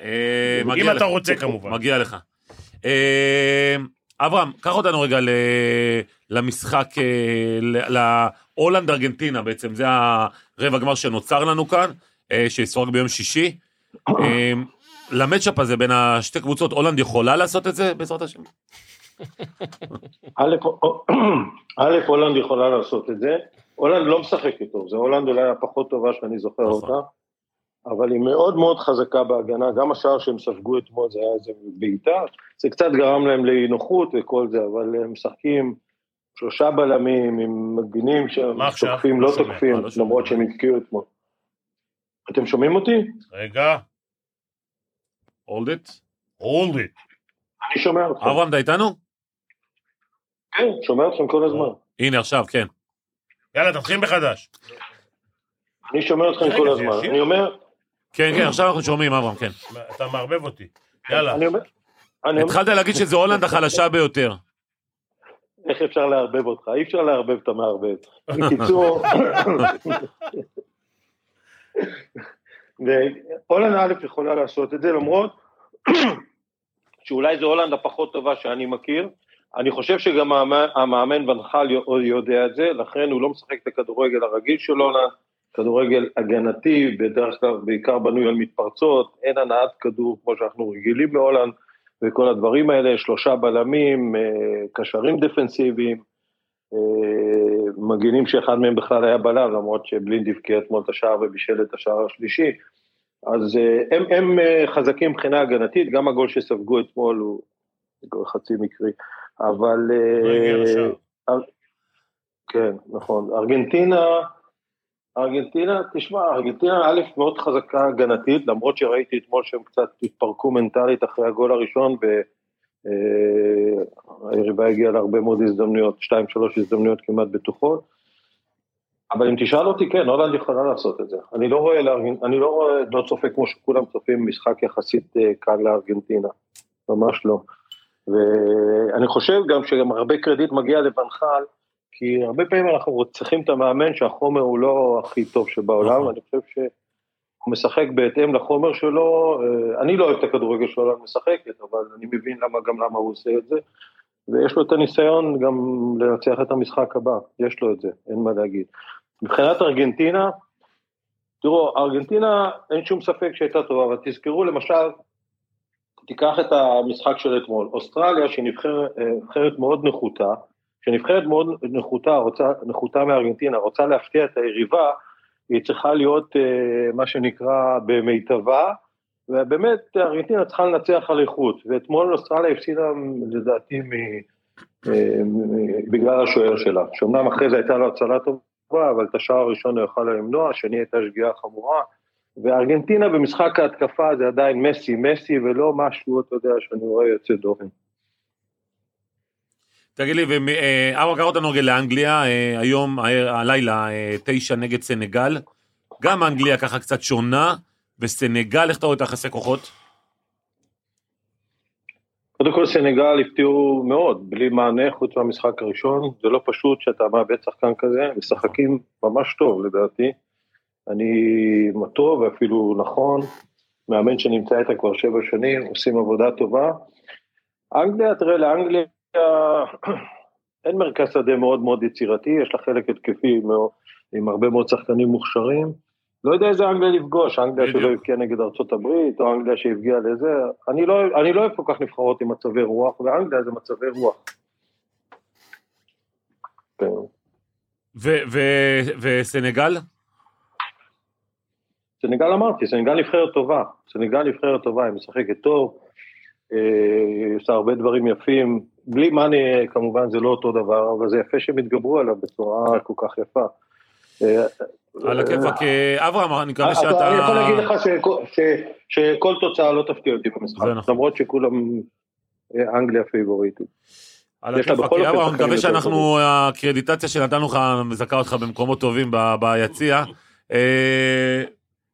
אה,
אם אתה. רוצה כמובן.
מגיע לך. אה, אברהם, קח אותנו רגע ל- למשחק, אה, ל- להולנד ארגנטינה בעצם, זה הרבע גמר שנוצר לנו כאן, אה, שיסורג ביום שישי. אה, למצ'אפ הזה בין השתי קבוצות, הולנד יכולה לעשות את זה בעזרת השם?
א', א', הולנד יכולה לעשות את זה, הולנד לא משחקת טוב, זה הולנד אולי הפחות טובה שאני זוכר
נכון.
אותה, אבל היא מאוד מאוד חזקה בהגנה, גם השער שהם ספגו אתמול זה היה איזה בעיטה, זה קצת גרם להם לאי נוחות וכל זה, אבל הם משחקים שלושה בלמים עם מגנים
מה עכשיו?
שתוקפים,
לא
לא
שומע.
תוקפים,
לא.
למרות שהם הבקיעו אתמול. אתם שומעים אותי?
רגע,
הולד איט.
hold it.
אני שומע אתכם.
אברהם, אתה איתנו?
כן, שומע אתכם כל הזמן.
הנה עכשיו, כן.
יאללה, תתחיל מחדש.
אני שומע אתכם כל הזמן. אני אומר,
כן, כן, עכשיו אנחנו שומעים, אברהם, כן.
אתה מערבב אותי. יאללה.
התחלת להגיד שזו הולנד החלשה ביותר.
איך אפשר לערבב אותך? אי אפשר לערבב את המערבב. בקיצור, והולנד א' יכולה לעשות את זה, למרות שאולי זו הולנד הפחות טובה שאני מכיר. אני חושב שגם המאמן- המאמן ונחל יודע את זה, לכן הוא לא משחק את הכדורגל הרגיל של הולנד, כדורגל הגנתי, בדרך כלל בעיקר בנוי על מתפרצות, אין הנעת כדור כמו שאנחנו רגילים בהולנד, וכל הדברים האלה, שלושה בלמים, אה, קשרים דפנסיביים, אה, מגינים שאחד מהם בכלל היה בלם, למרות שבלינד הבקיע אתמול את השער ובישל את השער השלישי. אז אה, הם, הם חזקים מבחינה הגנתית, גם הגול שספגו אתמול הוא גול חצי מקרי, אבל...
לא הגיע לשער.
כן, נכון. ארגנטינה, ארגנטינה, תשמע, ארגנטינה א' מאוד חזקה הגנתית, למרות שראיתי אתמול שהם קצת התפרקו מנטלית אחרי הגול הראשון, והיריבה הגיעה להרבה מאוד הזדמנויות, שתיים שלוש הזדמנויות כמעט בטוחות. אבל אם תשאל אותי, כן, הולנד יכולה לעשות את זה. אני לא רואה. אני לא רואה, לא צופה כמו שכולם צופים, משחק יחסית אה, קל לארגנטינה. ממש לא. ואני חושב גם שגם הרבה קרדיט מגיע לבנחל, כי הרבה פעמים אנחנו צריכים את המאמן שהחומר הוא לא הכי טוב שבעולם,
נכון.
אני חושב שהוא משחק בהתאם לחומר שלו, אה, אני לא אוהב את הכדורגל שהולנד משחקת, אבל אני מבין למה, גם למה הוא עושה את זה, ויש לו את הניסיון גם לנצח את המשחק הבא, יש לו את זה, אין מה להגיד. מבחינת ארגנטינה, תראו, ארגנטינה, אין שום ספק שהייתה טובה, אבל תזכרו למשל, תיקח את המשחק של אתמול, אוסטרליה שהיא נבחרת, אה, נבחרת מאוד נחותה, שנבחרת מאוד נחותה, רוצה, נחותה מארגנטינה, רוצה להפתיע את היריבה, היא צריכה להיות אה, מה שנקרא במיטבה, ובאמת ארגנטינה צריכה לנצח על איכות, ואתמול אוסטרליה הפסידה לדעתי מ, אה, מ, בגלל השוער שלה, שאומנם אחרי זה הייתה לו הצלה טובה, אבל את השער הראשון הוא יכל למנוע, השני הייתה שגיאה חמורה, וארגנטינה במשחק ההתקפה זה עדיין מסי, מסי, ולא משהו, אתה יודע, שאני רואה יוצא דופן.
תגיד לי, ארבע קרות הנוגל לאנגליה, אה, היום, אה, הלילה, אה, תשע נגד סנגל. גם אנגליה ככה קצת שונה, וסנגל, איך אתה רואה את היחסי כוחות?
קודם כל סנגל הפתיעו מאוד, בלי מענה חוץ מהמשחק הראשון, זה לא פשוט שאתה מאבד שחקן כזה, משחקים ממש טוב לדעתי. אני טוב ואפילו נכון, מאמן שנמצא איתה כבר שבע שנים, עושים עבודה טובה. אנגליה, תראה, לאנגליה אין מרכז שדה מאוד מאוד יצירתי, יש לה חלק התקפי עם הרבה מאוד שחקנים מוכשרים. לא יודע איזה אנגליה לפגוש, אנגליה שלא הבקיעה נגד ארצות הברית, או אנגליה שהפגיעה לזה, אני לא, אני לא אוהב כל כך נבחרות עם מצבי רוח, ואנגליה זה מצבי רוח. כן.
וסנגל?
סנגל אמרתי, סנגל נבחרת טובה, סנגל נבחרת טובה, היא משחקת טוב, אה, היא עושה הרבה דברים יפים, בלי מאני כמובן זה לא אותו דבר, אבל זה יפה שהם התגברו עליו בצורה כל כך יפה.
אה, על הכיפאק, אה, אברהם, אני מקווה שאתה...
אני יכול להגיד לך שכל תוצאה לא תפתיע אותי במשחק,
נכון.
למרות שכולם אנגליה פייבוריטית.
על הכיפאק, אברהם, מקווה שאנחנו, הקרדיטציה שנתנו לך מזכה אותך במקומות טובים ביציע.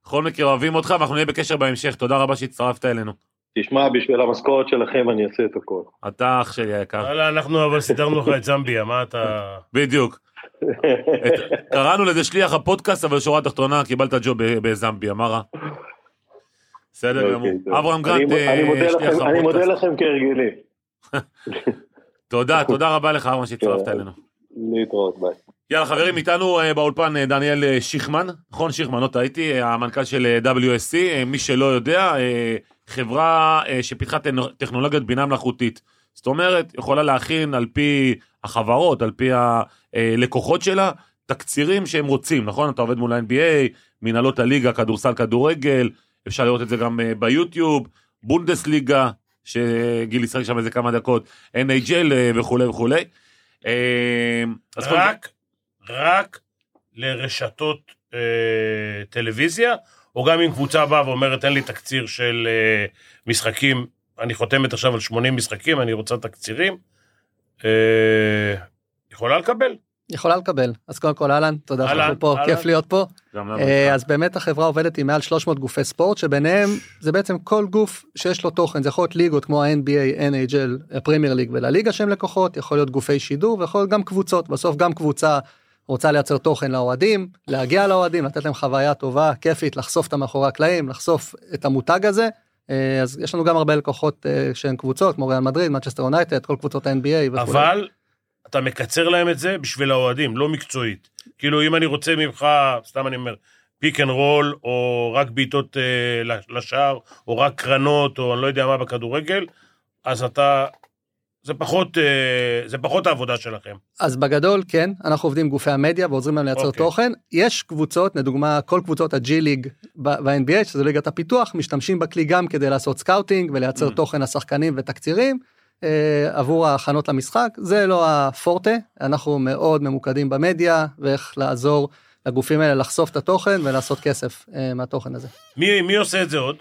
בכל מקרה אוהבים אותך ואנחנו נהיה בקשר בהמשך, תודה רבה שהצטרפת אלינו.
תשמע, בשביל המשכורת שלכם אני אעשה את הכל.
אתה אח שלי היקר.
וואלה, אנחנו אבל סידרנו לך את זמביה, מה אתה...
בדיוק. קראנו לזה שליח הפודקאסט, אבל שורה תחתונה, קיבלת ג'וב בזמביה, מה רע? בסדר גמור. אברהם גרנט,
שליח הפודקאסט. אני מודה לכם כהרגלי.
תודה, תודה רבה לך, אברהם, שהצטרפת אלינו.
להתראות, ביי.
יאללה חברים, איתנו באולפן דניאל שיכמן, נכון שיכמן, לא טעיתי, המנכ"ל של WSC, מי שלא יודע, חברה שפיתחה טכנולוגיית בינה מלאכותית. זאת אומרת, יכולה להכין על פי החברות, על פי הלקוחות שלה, תקצירים שהם רוצים, נכון? אתה עובד מול ה-NBA, מנהלות הליגה, כדורסל, כדורגל, אפשר לראות את זה גם ביוטיוב, בונדסליגה, שגיל ישחק שם איזה כמה דקות, NHL וכולי וכולי.
רק, רק לרשתות אה, טלוויזיה, או גם אם קבוצה באה ואומרת, תן לי תקציר של אה, משחקים, אני חותמת עכשיו על 80 משחקים, אני רוצה תקצירים, אה, יכולה לקבל.
יכולה לקבל. אז קודם כל, אהלן, תודה שאנחנו פה, כיף להיות פה. אז באמת החברה עובדת עם מעל 300 גופי ספורט, שביניהם זה בעצם כל גוף שיש לו תוכן, זה יכול להיות ליגות כמו ה-NBA, NHL, הפרימייר ליג ולה ליגה שהם לקוחות, יכול להיות גופי שידור ויכול להיות גם קבוצות, בסוף גם קבוצה רוצה לייצר תוכן לאוהדים, להגיע לאוהדים, לתת להם חוויה טובה, כיפית, לחשוף את המאחורי הקלעים, לחשוף את המותג הזה. אז יש לנו גם הרבה לקוחות שהן קבוצות, כמו ריאל מדריד, מנצ'סטר יונייטד, כל קבוצות ה-NBA וכו'.
אבל אתה מקצר להם את זה בשביל האוהדים, לא מקצועית. כאילו, אם אני רוצה ממך, סתם אני אומר, pick and roll, או רק בעיטות אה, לשער, או רק קרנות, או אני לא יודע מה בכדורגל, אז אתה... זה פחות, אה, זה פחות העבודה שלכם.
אז בגדול, כן, אנחנו עובדים עם גופי המדיה ועוזרים להם לייצר okay.
אוקיי.
תוכן. יש קבוצות, לדוגמה, כל קבוצות ה G League ב-NBA, שזה ליגת הפיתוח, משתמשים בכלי גם כדי לעשות scouting ולייצר mm. תוכן לשחקנים ותקצירים. אה, עבור ההכנות למשחק זה לא הפורטה אנחנו מאוד ממוקדים במדיה ואיך לעזור לגופים האלה לחשוף את התוכן ולעשות כסף אה, מהתוכן הזה.
מי מי עושה את זה עוד?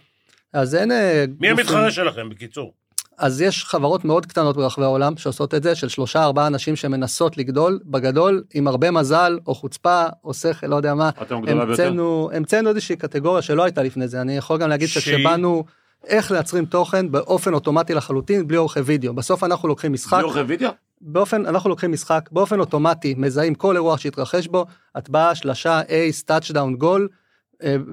אז אין
מי גופים... המתחרה שלכם בקיצור.
אז יש חברות מאוד קטנות ברחבי העולם שעושות את זה של שלושה ארבעה אנשים שמנסות לגדול בגדול עם הרבה מזל או חוצפה או שכל לא יודע מה המצאנו המצאנו איזושהי קטגוריה שלא הייתה לפני זה אני יכול גם להגיד ש... שכשבאנו. איך מייצרים תוכן באופן אוטומטי לחלוטין בלי עורכי וידאו בסוף אנחנו לוקחים משחק.
בלי עורכי וידאו?
באופן אנחנו לוקחים משחק באופן אוטומטי מזהים כל אירוע שהתרחש בו הטבעה שלשה אייס טאצ'דאון גול.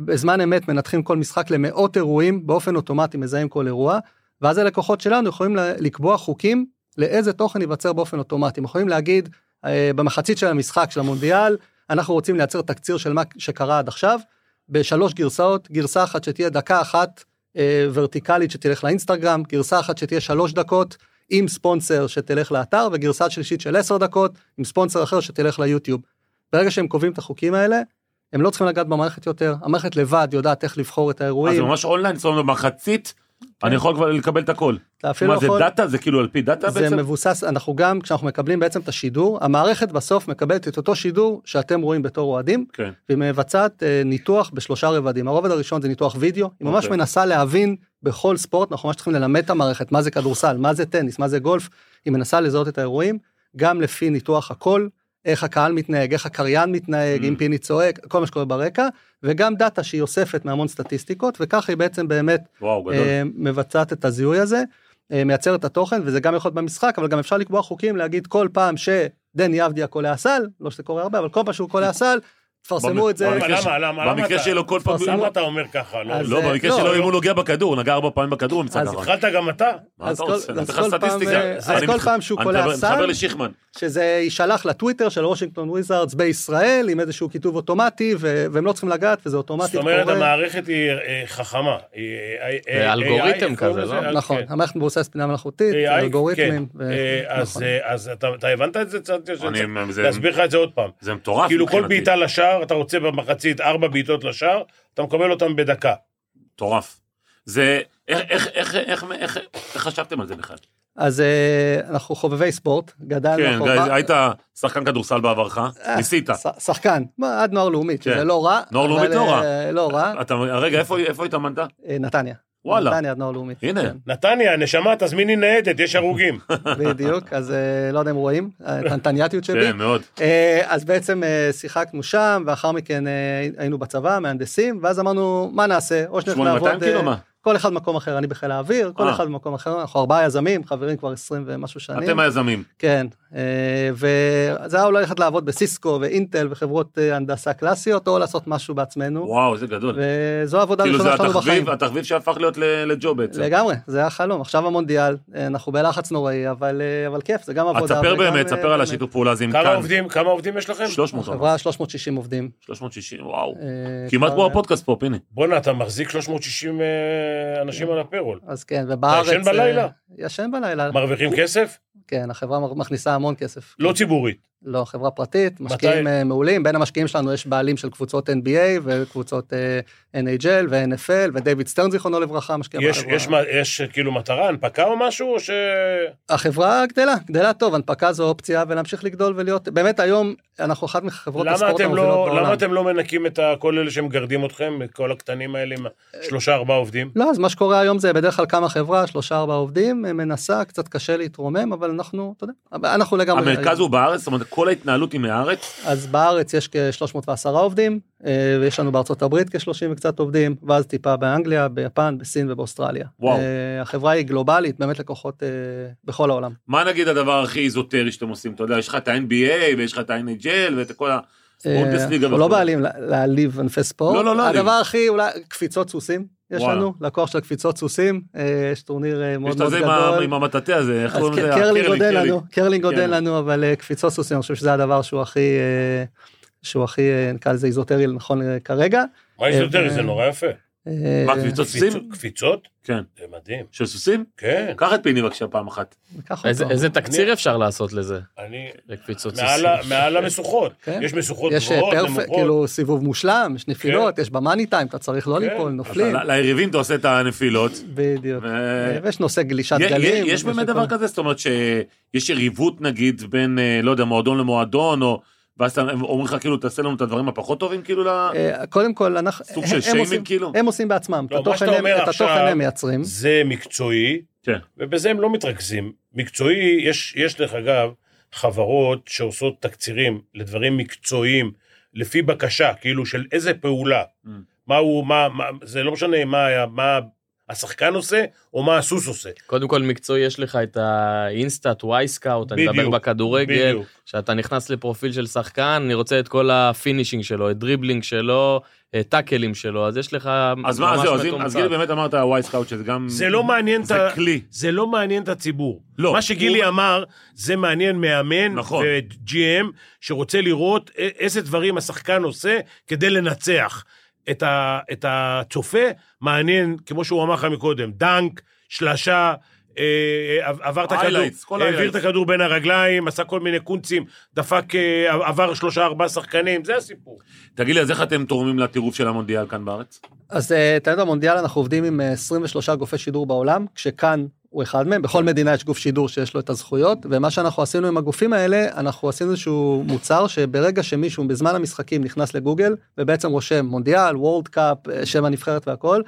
בזמן אמת מנתחים כל משחק למאות אירועים באופן אוטומטי מזהים כל אירוע ואז הלקוחות שלנו יכולים לקבוע חוקים לאיזה תוכן ייווצר באופן אוטומטי הם יכולים להגיד אה, במחצית של המשחק של המונדיאל אנחנו רוצים לייצר תקציר של מה שקרה עד עכשיו בשלוש גרסאות, גרסה אחת שתהיה דקה אחת אה, ורטיקלית שתלך לאינסטגרם, גרסה אחת שתהיה שלוש דקות עם ספונסר שתלך לאתר, וגרסה שלישית של עשר דקות עם ספונסר אחר שתלך ליוטיוב. ברגע שהם קובעים את החוקים האלה, הם לא צריכים לגעת במערכת יותר, המערכת לבד יודעת איך לבחור את האירועים.
אז זה ממש אונליין, זאת אומרת מחצית כן. אני יכול כבר לקבל את הכל.
אתה אפילו
מה זה
יכול...
דאטה? זה כאילו על פי דאטה
זה
בעצם?
מבוסס, אנחנו גם, כשאנחנו מקבלים בעצם את השידור, המערכת בסוף מקבלת את אותו שידור שאתם רואים בתור אוהדים,
כן.
והיא מבצעת אה, ניתוח בשלושה רבדים. הרובד הראשון זה ניתוח וידאו, היא ממש
אוקיי.
מנסה להבין בכל ספורט, אנחנו ממש צריכים ללמד את המערכת מה זה כדורסל, מה זה טניס, מה זה גולף, היא מנסה לזהות את האירועים, גם לפי ניתוח הקול, איך הקהל מתנהג, איך הקריין מתנהג,
Mm.
אם פיני צועק, כל מה שקורה ברקע, וגם דאטה שהיא אוספת מהמון סטטיסטיקות, וככה היא בעצם באמת
וואו.
אה, מבצעת את הזיהוי הזה, אה, מייצרת את התוכן, וזה גם יכול להיות במשחק, אבל גם אפשר לקבוע חוקים להגיד כל פעם שדני אבדיה קולע סל, לא שזה קורה הרבה, אבל כל פעם שהוא קולע סל, תפרסמו את זה.
למה, למה, למה,
במקרה שלו כל פעם...
למה אתה אומר ככה? לא,
לא, במקרה
לא,
שלו. אם הוא נוגע בכדור, הוא נגע ארבע פעמים בכדור, הוא נמצא
אז.
התחלת גם אתה?
מה
אז
אתה
כל-
רוצה?
אז פעם, שהוא קולע סל-. שזה יישלח לטוויטר של וושינגטון וויזארדס בישראל, עם איזשהו כיתוב אוטומטי, והם לא צריכים לגעת, וזה אוטומטית
זאת אומרת,
קורה.
המערכת היא אה, חכמה. אה, אה,
אלגוריתם כזה? לא?
נכון,
כן.
המערכת מבוססת בינה מלאכותית, אלגוריתמים.
כן. אה, אז,
נכון.
אז אתה הבנת את זה? קצת?
אני- זה-
להסביר לך את זה עוד פעם.
זה מטורף
כאילו כל. בעיטה לשער, אתה רוצה במחצית ארבע בעיטות לשער, אתה מקבל אותם בדקה.
מטורף. זה... איך- איך- איך- איך- איך איך חשבתם על זה בכלל?
אז אה, אנחנו חובבי ספורט, גדלנו.
כן,
חובה-
היית שחקן כדורסל בעברך,
אה,
ניסית.
ש- שחקן, מה, עד נוער לאומית,
כן.
שזה לא רע.
נוער לאומית לא רע.
אה, לא רע,
אתה, רגע, איפה איפה התאמנת?
אה, נתניה.
וואלה.
נתניה נוער לאומית.
הנה.
כן,
נתניה, נשמה, תזמיני ניידת, יש הרוגים.
בדיוק, אז אה, לא יודע אם רואים, אה, את הנתניאתיות שלי.
כן, מאוד.
אה, אז בעצם שיחקנו שם, ואחר מכן היינו בצבא, מהנדסים, ואז אמרנו, מה נעשה? או שנלך
8200
לעבוד...
כאילו מה?
כל אחד במקום אחר, אני בחיל האוויר, כל. אחד במקום אחר, אנחנו ארבעה יזמים, חברים כבר 20 ומשהו שנים.
אתם היזמים.
כן, וזה היה אולי ללכת לעבוד בסיסקו ואינטל וחברות אה, הנדסה קלאסיות, או לעשות משהו בעצמנו,
וואו, איזה גדול.
וזו העבודה
כאילו זה
הראשונה שלנו בחיים.
התחביב, התחביב שהפך להיות לג'וב בעצם.
לגמרי, זה היה חלום, עכשיו המונדיאל, אה, אנחנו בלחץ נוראי, אבל אה, אבל כיף, זה גם עבודה.
תספר באמת,
אה,
תספר על. השיתוף פעולה הזה עם
כמה
כאן.
עובדים, כמה עובדים יש לכם?
300 אבל.
חברה 360 עובדים.
360, וואו.
אה,
כמעט כמו הפודקאסט פה, פיני.
בואנה, אתה מחזיק 360 אה, אנשים על ה payroll.
אז כן, ובארץ...
ישן בלילה?
אה, ישן בלילה,
מרוויחים כסף?
כן, החברה מכניסה המון כסף.
לא ציבורית.
לא, חברה פרטית, משקיעים אה, מעולים, בין המשקיעים שלנו יש בעלים של קבוצות NBA וקבוצות אה, NHL ו-NFL ודייוויד סטרן זיכרונו לברכה משקיע
יש-
בחברה.
יש מה- יש כאילו מטרה, הנפקה או משהו, או ש...
החברה גדלה, גדלה טוב, הנפקה זו אופציה ולהמשיך לגדול ולהיות, באמת היום אנחנו אחת מחברות
למה
הספורט
אתם
המובילות
לא,
בעולם.
למה אתם לא מנקים את כל אלה שמגרדים אתכם, את כל הקטנים האלה עם שלושה ארבעה עובדים?
לא, אז מה שקורה היום זה בדרך כלל כמה חברה, שלושה ארבעה עובדים, מנסה, קצת קשה להתרומם, אבל אנחנו, אתה יודע, אנחנו לגמרי...
המרכז הוא בארץ, זאת אומרת, כל ההתנהלות היא מהארץ.
אז בארץ יש כ-310 עובדים, אה, ויש לנו בארצות הברית כ-30 וקצת עובדים, ואז טיפה באנגליה, ביפן, בסין ובאוסטרליה.
וואו.
אה, החברה היא גלובלית, באמת לקוחות אה, בכל העולם.
מה נגיד הדבר הכי איזוטרי שאתם עושים? אתה יודע, יש לך את ה-NBA ויש לך את ה-NHL ואת כל הבונדסליגה.
אנחנו לא. בעלים לה- להעליב ענפי ספורט.
לא, לא, לא
הדבר. הכי אולי קפיצות סוסים יש
וואלה.
לנו, לקוח של קפיצות סוסים, אה, יש טורניר אה,
יש
מאוד
את
מאוד
הזה עם ה-
גדול.
עם המטאטה הזה, איך קוראים לזה?
קרלינג עוד אין. לנו, קרלינג עוד
כן.
אין לנו, אבל אה, קפיצות סוסים, אני חושב שזה הדבר שהוא הכי, שהוא הכי, נקרא לזה איזוטרי נכון כרגע.
מה יש?
אה,
זה נורא יפה.
אה,
מה, קפיצות סוסים?
קפיצ- קפיצות?
כן.
זה מדהים.
של סוסים?
כן.
קח את פיני בבקשה פעם אחת.
איזה- תקציר אפשר לעשות לזה,
אני...
לקפיצות
מעל
סוסים?
מעל המשוכות.
כן.
יש משוכות
יש אה,
גבוהות, נמוכות.
כאילו סיבוב מושלם, יש נפילות, יש במאני טיים, אתה צריך לא
כן.
ליפול, נופלים.
ליריבים אתה עושה את הנפילות.
בדיוק. ויש נושא גלישת גלים.
יש באמת. דבר כזה? זאת אומרת שיש יריבות נגיד בין, אה, לא יודע, מועדון למועדון, או... ואז אומרים לך כאילו, תעשה לנו את הדברים הפחות טובים כאילו.
אה, קודם כל, אנחנו...
סוג
הם-
של שיימינג,
עושים-
כאילו?
הם עושים בעצמם. את
לא,
התוכן הם- את התוכן הם מייצרים.
זה מקצועי,
כן.
ובזה הם לא מתרכזים. מקצועי, יש, יש דרך אגב חברות שעושות תקצירים לדברים מקצועיים, לפי בקשה, כאילו של איזה פעולה.
Mm.
מה הוא, מה, מה, זה לא משנה מה, היה- מה השחקן עושה, או מה הסוס עושה.
קודם כל מקצועי יש לך את האינסטאט, וואי סקאוט, אני מדבר בכדורגל. שאתה נכנס לפרופיל של שחקן, אני רוצה את כל ה finishing שלו, את dribbling שלו, את טאקלים שלו, אז יש לך
אז מה,
ממש
זהו, אז. אז גילי באמת אמרת וואי סקאוט, שזה גם...
זה לא מעניין את
זה
ה...
כלי.
זה לא מעניין את הציבור.
לא.
מה שגילי
הוא-
אמר, זה מעניין מאמן
נכון.
ו-GM, שרוצה לראות איזה דברים השחקן עושה כדי לנצח. את, ה, את הצופה מעניין, כמו שהוא אמר לך מקודם, דנק, שלשה, אה, עבר את הכדור, העביר את הכדור בין הרגליים, עשה כל מיני קונצים, דפק, אה, עבר שלושה ארבעה שחקנים, זה הסיפור.
תגיד לי, אז איך אתם תורמים לטירוף של המונדיאל כאן בארץ?
אז תמיד במונדיאל אנחנו עובדים עם 23 גופי שידור בעולם, כשכאן הוא אחד מהם, בכל מדינה יש גוף שידור שיש לו את הזכויות, ומה שאנחנו עשינו עם הגופים האלה, אנחנו עשינו איזשהו מוצר שברגע שמישהו בזמן המשחקים נכנס לגוגל, ובעצם רושם מונדיאל, וורד קאפ, שם הנבחרת והכל,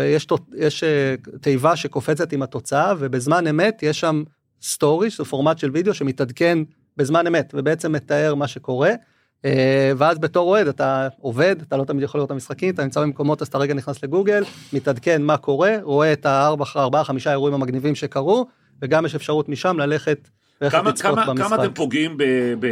יש, יש אה, תיבה שקופצת עם התוצאה, ובזמן אמת יש שם סטורי, שזה פורמט של וידאו שמתעדכן בזמן אמת, ובעצם מתאר מה שקורה. אה, ואז בתור אוהד אתה עובד, אתה לא תמיד יכול לראות את המשחקים, אתה נמצא במקומות אז אתה רגע נכנס לגוגל, מתעדכן מה קורה, רואה את הארבע, ארבעה, חמישה אירועים המגניבים שקרו, וגם יש אפשרות משם ללכת
כמה, לצפות כמה, במשחק. כמה אתם פוגעים, ב, ב,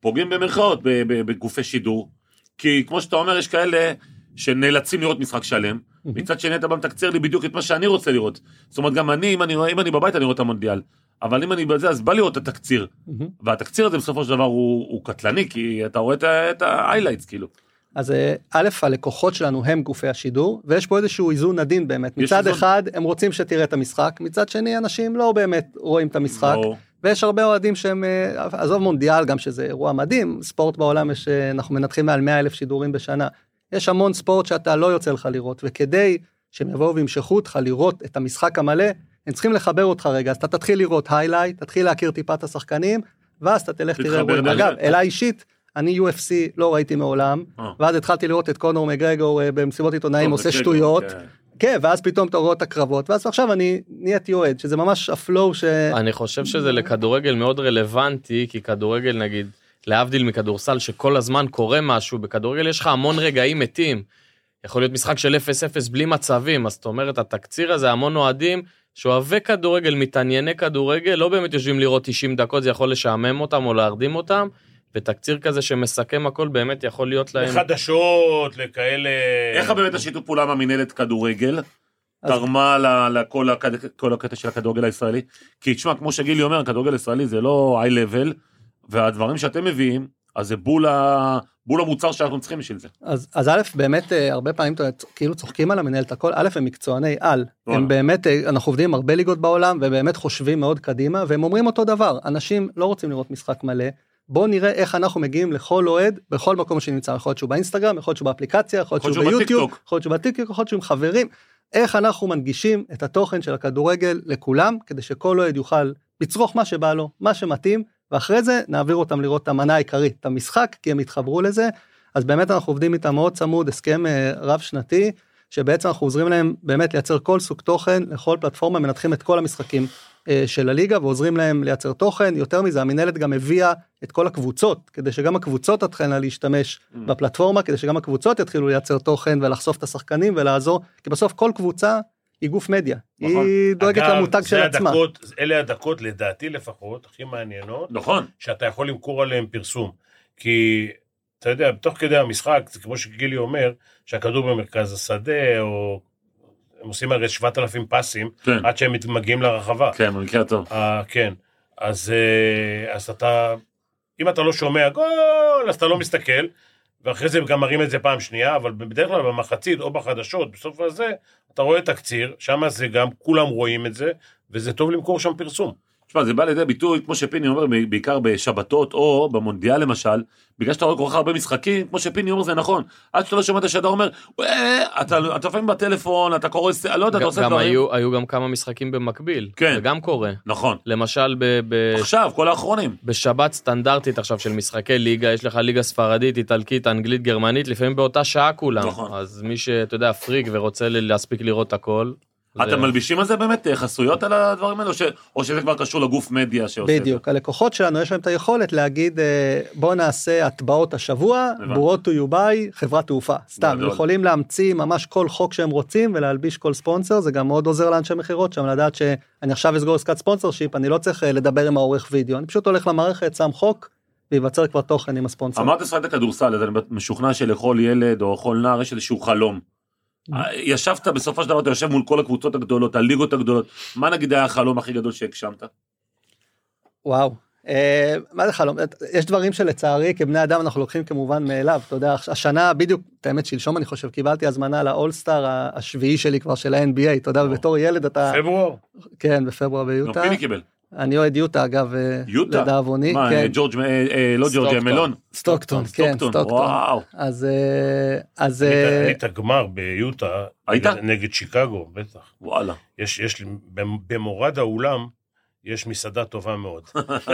פוגעים במרכאות בגופי שידור? כי כמו שאתה אומר, יש כאלה שנאלצים לראות משחק שלם, מצד שני אתה בא מתקצר לי בדיוק את מה שאני רוצה לראות. זאת אומרת, גם אני, אם אני, אם אני בבית, אני רואה את המונדיאל. אבל אם אני בזה, אז בא לראות את התקציר. Mm-hmm. והתקציר הזה בסופו של דבר הוא, הוא קטלני, כי אתה רואה את ה-highlights, כאילו.
אז אה, א', הלקוחות שלנו הם גופי השידור, ויש פה איזשהו איזון עדין באמת. מצד איזון... אחד, הם רוצים שתראה את המשחק, מצד שני, אנשים לא באמת רואים את המשחק. לא. ויש הרבה אוהדים שהם, אה, עזוב מונדיאל, גם שזה אירוע מדהים, ספורט בעולם יש, אה, אנחנו מנתחים מעל 100 אלף שידורים בשנה. יש המון ספורט שאתה לא יוצא לך לראות, וכדי שהם יבואו וימשכו אותך לראות את המשחק המלא, הם צריכים לחבר אותך רגע, אז אתה תתחיל לראות highlight, תתחיל להכיר טיפה את השחקנים, ואז אתה תלך תראה אירועים. אגב, אליי אישית, אני UFC לא ראיתי מעולם, אה. ואז התחלתי לראות את קונור מגרגור אה, במסיבות עיתונאים עושה שטויות. כן. כן, ואז פתאום אתה רואה את הקרבות, ואז עכשיו אני נהייתי אוהד, שזה ממש ה flow ש...
אני חושב שזה לכדורגל מאוד רלוונטי, כי כדורגל נגיד, להבדיל מכדורסל שכל הזמן קורה משהו, בכדורגל יש לך המון רגעים מתים. יכול להיות משחק של 0-0 בלי מצבים, אז זאת אומרת, התקציר הזה, המון אוהדים שאוהבי כדורגל, מתענייני כדורגל, לא באמת יושבים לראות 90 דקות, זה יכול לשעמם אותם או להרדים אותם, ותקציר כזה שמסכם הכל באמת יכול להיות להם...
לחדשות, לכאלה...
איך באמת השיתוף פעולה מהמינהלת כדורגל תרמה לכל הקטע של הכדורגל הישראלי? כי תשמע, כמו שגילי אומר, הכדורגל הישראלי זה לא היי לבל, והדברים שאתם מביאים, אז זה בול ה... בול המוצר שאנחנו צריכים בשביל זה.
אז, אז א', באמת אה, הרבה פעמים כאילו צוחקים על המנהלת הכל, א', הם מקצועני על, הם באמת, אה, אנחנו עובדים עם הרבה ליגות בעולם ובאמת חושבים מאוד קדימה והם אומרים אותו דבר, אנשים לא רוצים לראות משחק מלא, בואו נראה איך אנחנו מגיעים לכל אוהד בכל מקום שנמצא, יכול להיות שהוא באינסטגרם, יכול להיות שהוא באפליקציה, יכול להיות שהוא ביוטיוב, יכול להיות שהוא בטיקטוק, יכול להיות שהוא עם חברים, איך אנחנו מנגישים את התוכן של הכדורגל לכולם כדי שכל אוהד יוכל לצרוך מה שבא לו, מה שמתאים, ואחרי זה נעביר אותם לראות את המנה העיקרית, את המשחק, כי הם יתחברו לזה. אז באמת אנחנו עובדים איתם מאוד צמוד, הסכם אה, רב שנתי, שבעצם אנחנו עוזרים להם באמת לייצר כל סוג תוכן לכל פלטפורמה, מנתחים את כל המשחקים אה, של הליגה ועוזרים להם לייצר תוכן. יותר מזה, המינהלת גם הביאה את כל הקבוצות, כדי שגם הקבוצות תתחלנה להשתמש mm. בפלטפורמה, כדי שגם הקבוצות יתחילו לייצר תוכן ולחשוף את השחקנים ולעזור, כי בסוף כל קבוצה היא גוף מדיה, נכון. היא דואגת אגב, למותג של עצמה.
הדקות, אלה הדקות, לדעתי לפחות, הכי מעניינות,
נכון.
שאתה יכול למכור עליהן פרסום. כי, אתה יודע, תוך כדי המשחק, זה כמו שגילי אומר, שהכדור במרכז השדה, או... הם עושים הרי 7,000 פסים, כן. עד שהם מגיעים לרחבה.
כן, במקרה טוב.
Uh, כן, אז, uh, אז אתה, אם אתה לא שומע גול, אז אתה לא מסתכל, ואחרי זה גם מראים את זה פעם שנייה, אבל בדרך כלל במחצית או בחדשות, בסוף הזה, אתה רואה תקציר, שם זה גם, כולם רואים את זה, וזה טוב למכור שם פרסום.
תשמע, זה בא לידי ביטוי, כמו שפיני אומר, בעיקר בשבתות, או במונדיאל למשל, בגלל שאתה רואה כל כך הרבה משחקים, כמו שפיני אומר, זה נכון. עד שאתה לא שומע את השדר אומר, אתה לפעמים בטלפון, אתה קורא, לא יודע, אתה עושה דברים.
היו, היו גם כמה משחקים במקביל. כן. זה גם קורה.
נכון.
למשל ב... ב
עכשיו, כל האחרונים.
בשבת סטנדרטית עכשיו של משחקי ליגה, יש לך ליגה ספרדית, איטלקית, אנגלית, גרמנית, לפעמים באותה שעה כולם. נכון. אז מי שאתה יודע, פריק ורוצה להספיק לראות הכל,
אתם מלבישים על זה באמת אה, חסויות על הדברים האלה, או, שזה כבר קשור לגוף מדיה שעושה
את זה? בדיוק, הלקוחות שלנו יש להם את היכולת להגיד אה, בוא נעשה הטבעות השבוע, ברוט to you buy, חברת תעופה, סתם, הם יכולים להמציא ממש כל חוק שהם רוצים ולהלביש כל ספונסר, זה גם מאוד עוזר לאנשי מכירות שם לדעת שאני עכשיו אסגור עסקת ספונסר שיפ, אני לא צריך אה, לדבר עם העורך וידאו, אני פשוט הולך למערכת, שם חוק, וייווצר כבר תוכן עם הספונסר.
אמרת שחקת הכדורסל, אז אני משוכנע שלכל ילד או לכל נער יש איזשהו חלום. ישבת בסופו של דבר אתה יושב מול כל הקבוצות הגדולות הליגות הגדולות מה נגיד היה החלום הכי גדול שהגשמת?
וואו אה, מה זה חלום? יש דברים שלצערי כבני אדם אנחנו לוקחים כמובן מאליו, אתה יודע, השנה בדיוק, את האמת שלשום אני חושב, קיבלתי הזמנה לאולסטאר השביעי שלי כבר של ה-NBA, אתה יודע, בתור ילד אתה...
פברואר?
כן, בפברואר ביוטה.
פיני קיבל.
אני אוהד יוטה אגב, אה,
יוטה?
לדאבוני.
מה,
כן.
ג'ורג', לא ג'ורג', מלון?
סטוקטון, כן, סטוקטון.
וואו.
אז... אז...
היית גמר ביוטה.
היית?
נגד שיקגו, בטח.
וואלה.
יש, יש, במורד האולם, יש מסעדה טובה מאוד.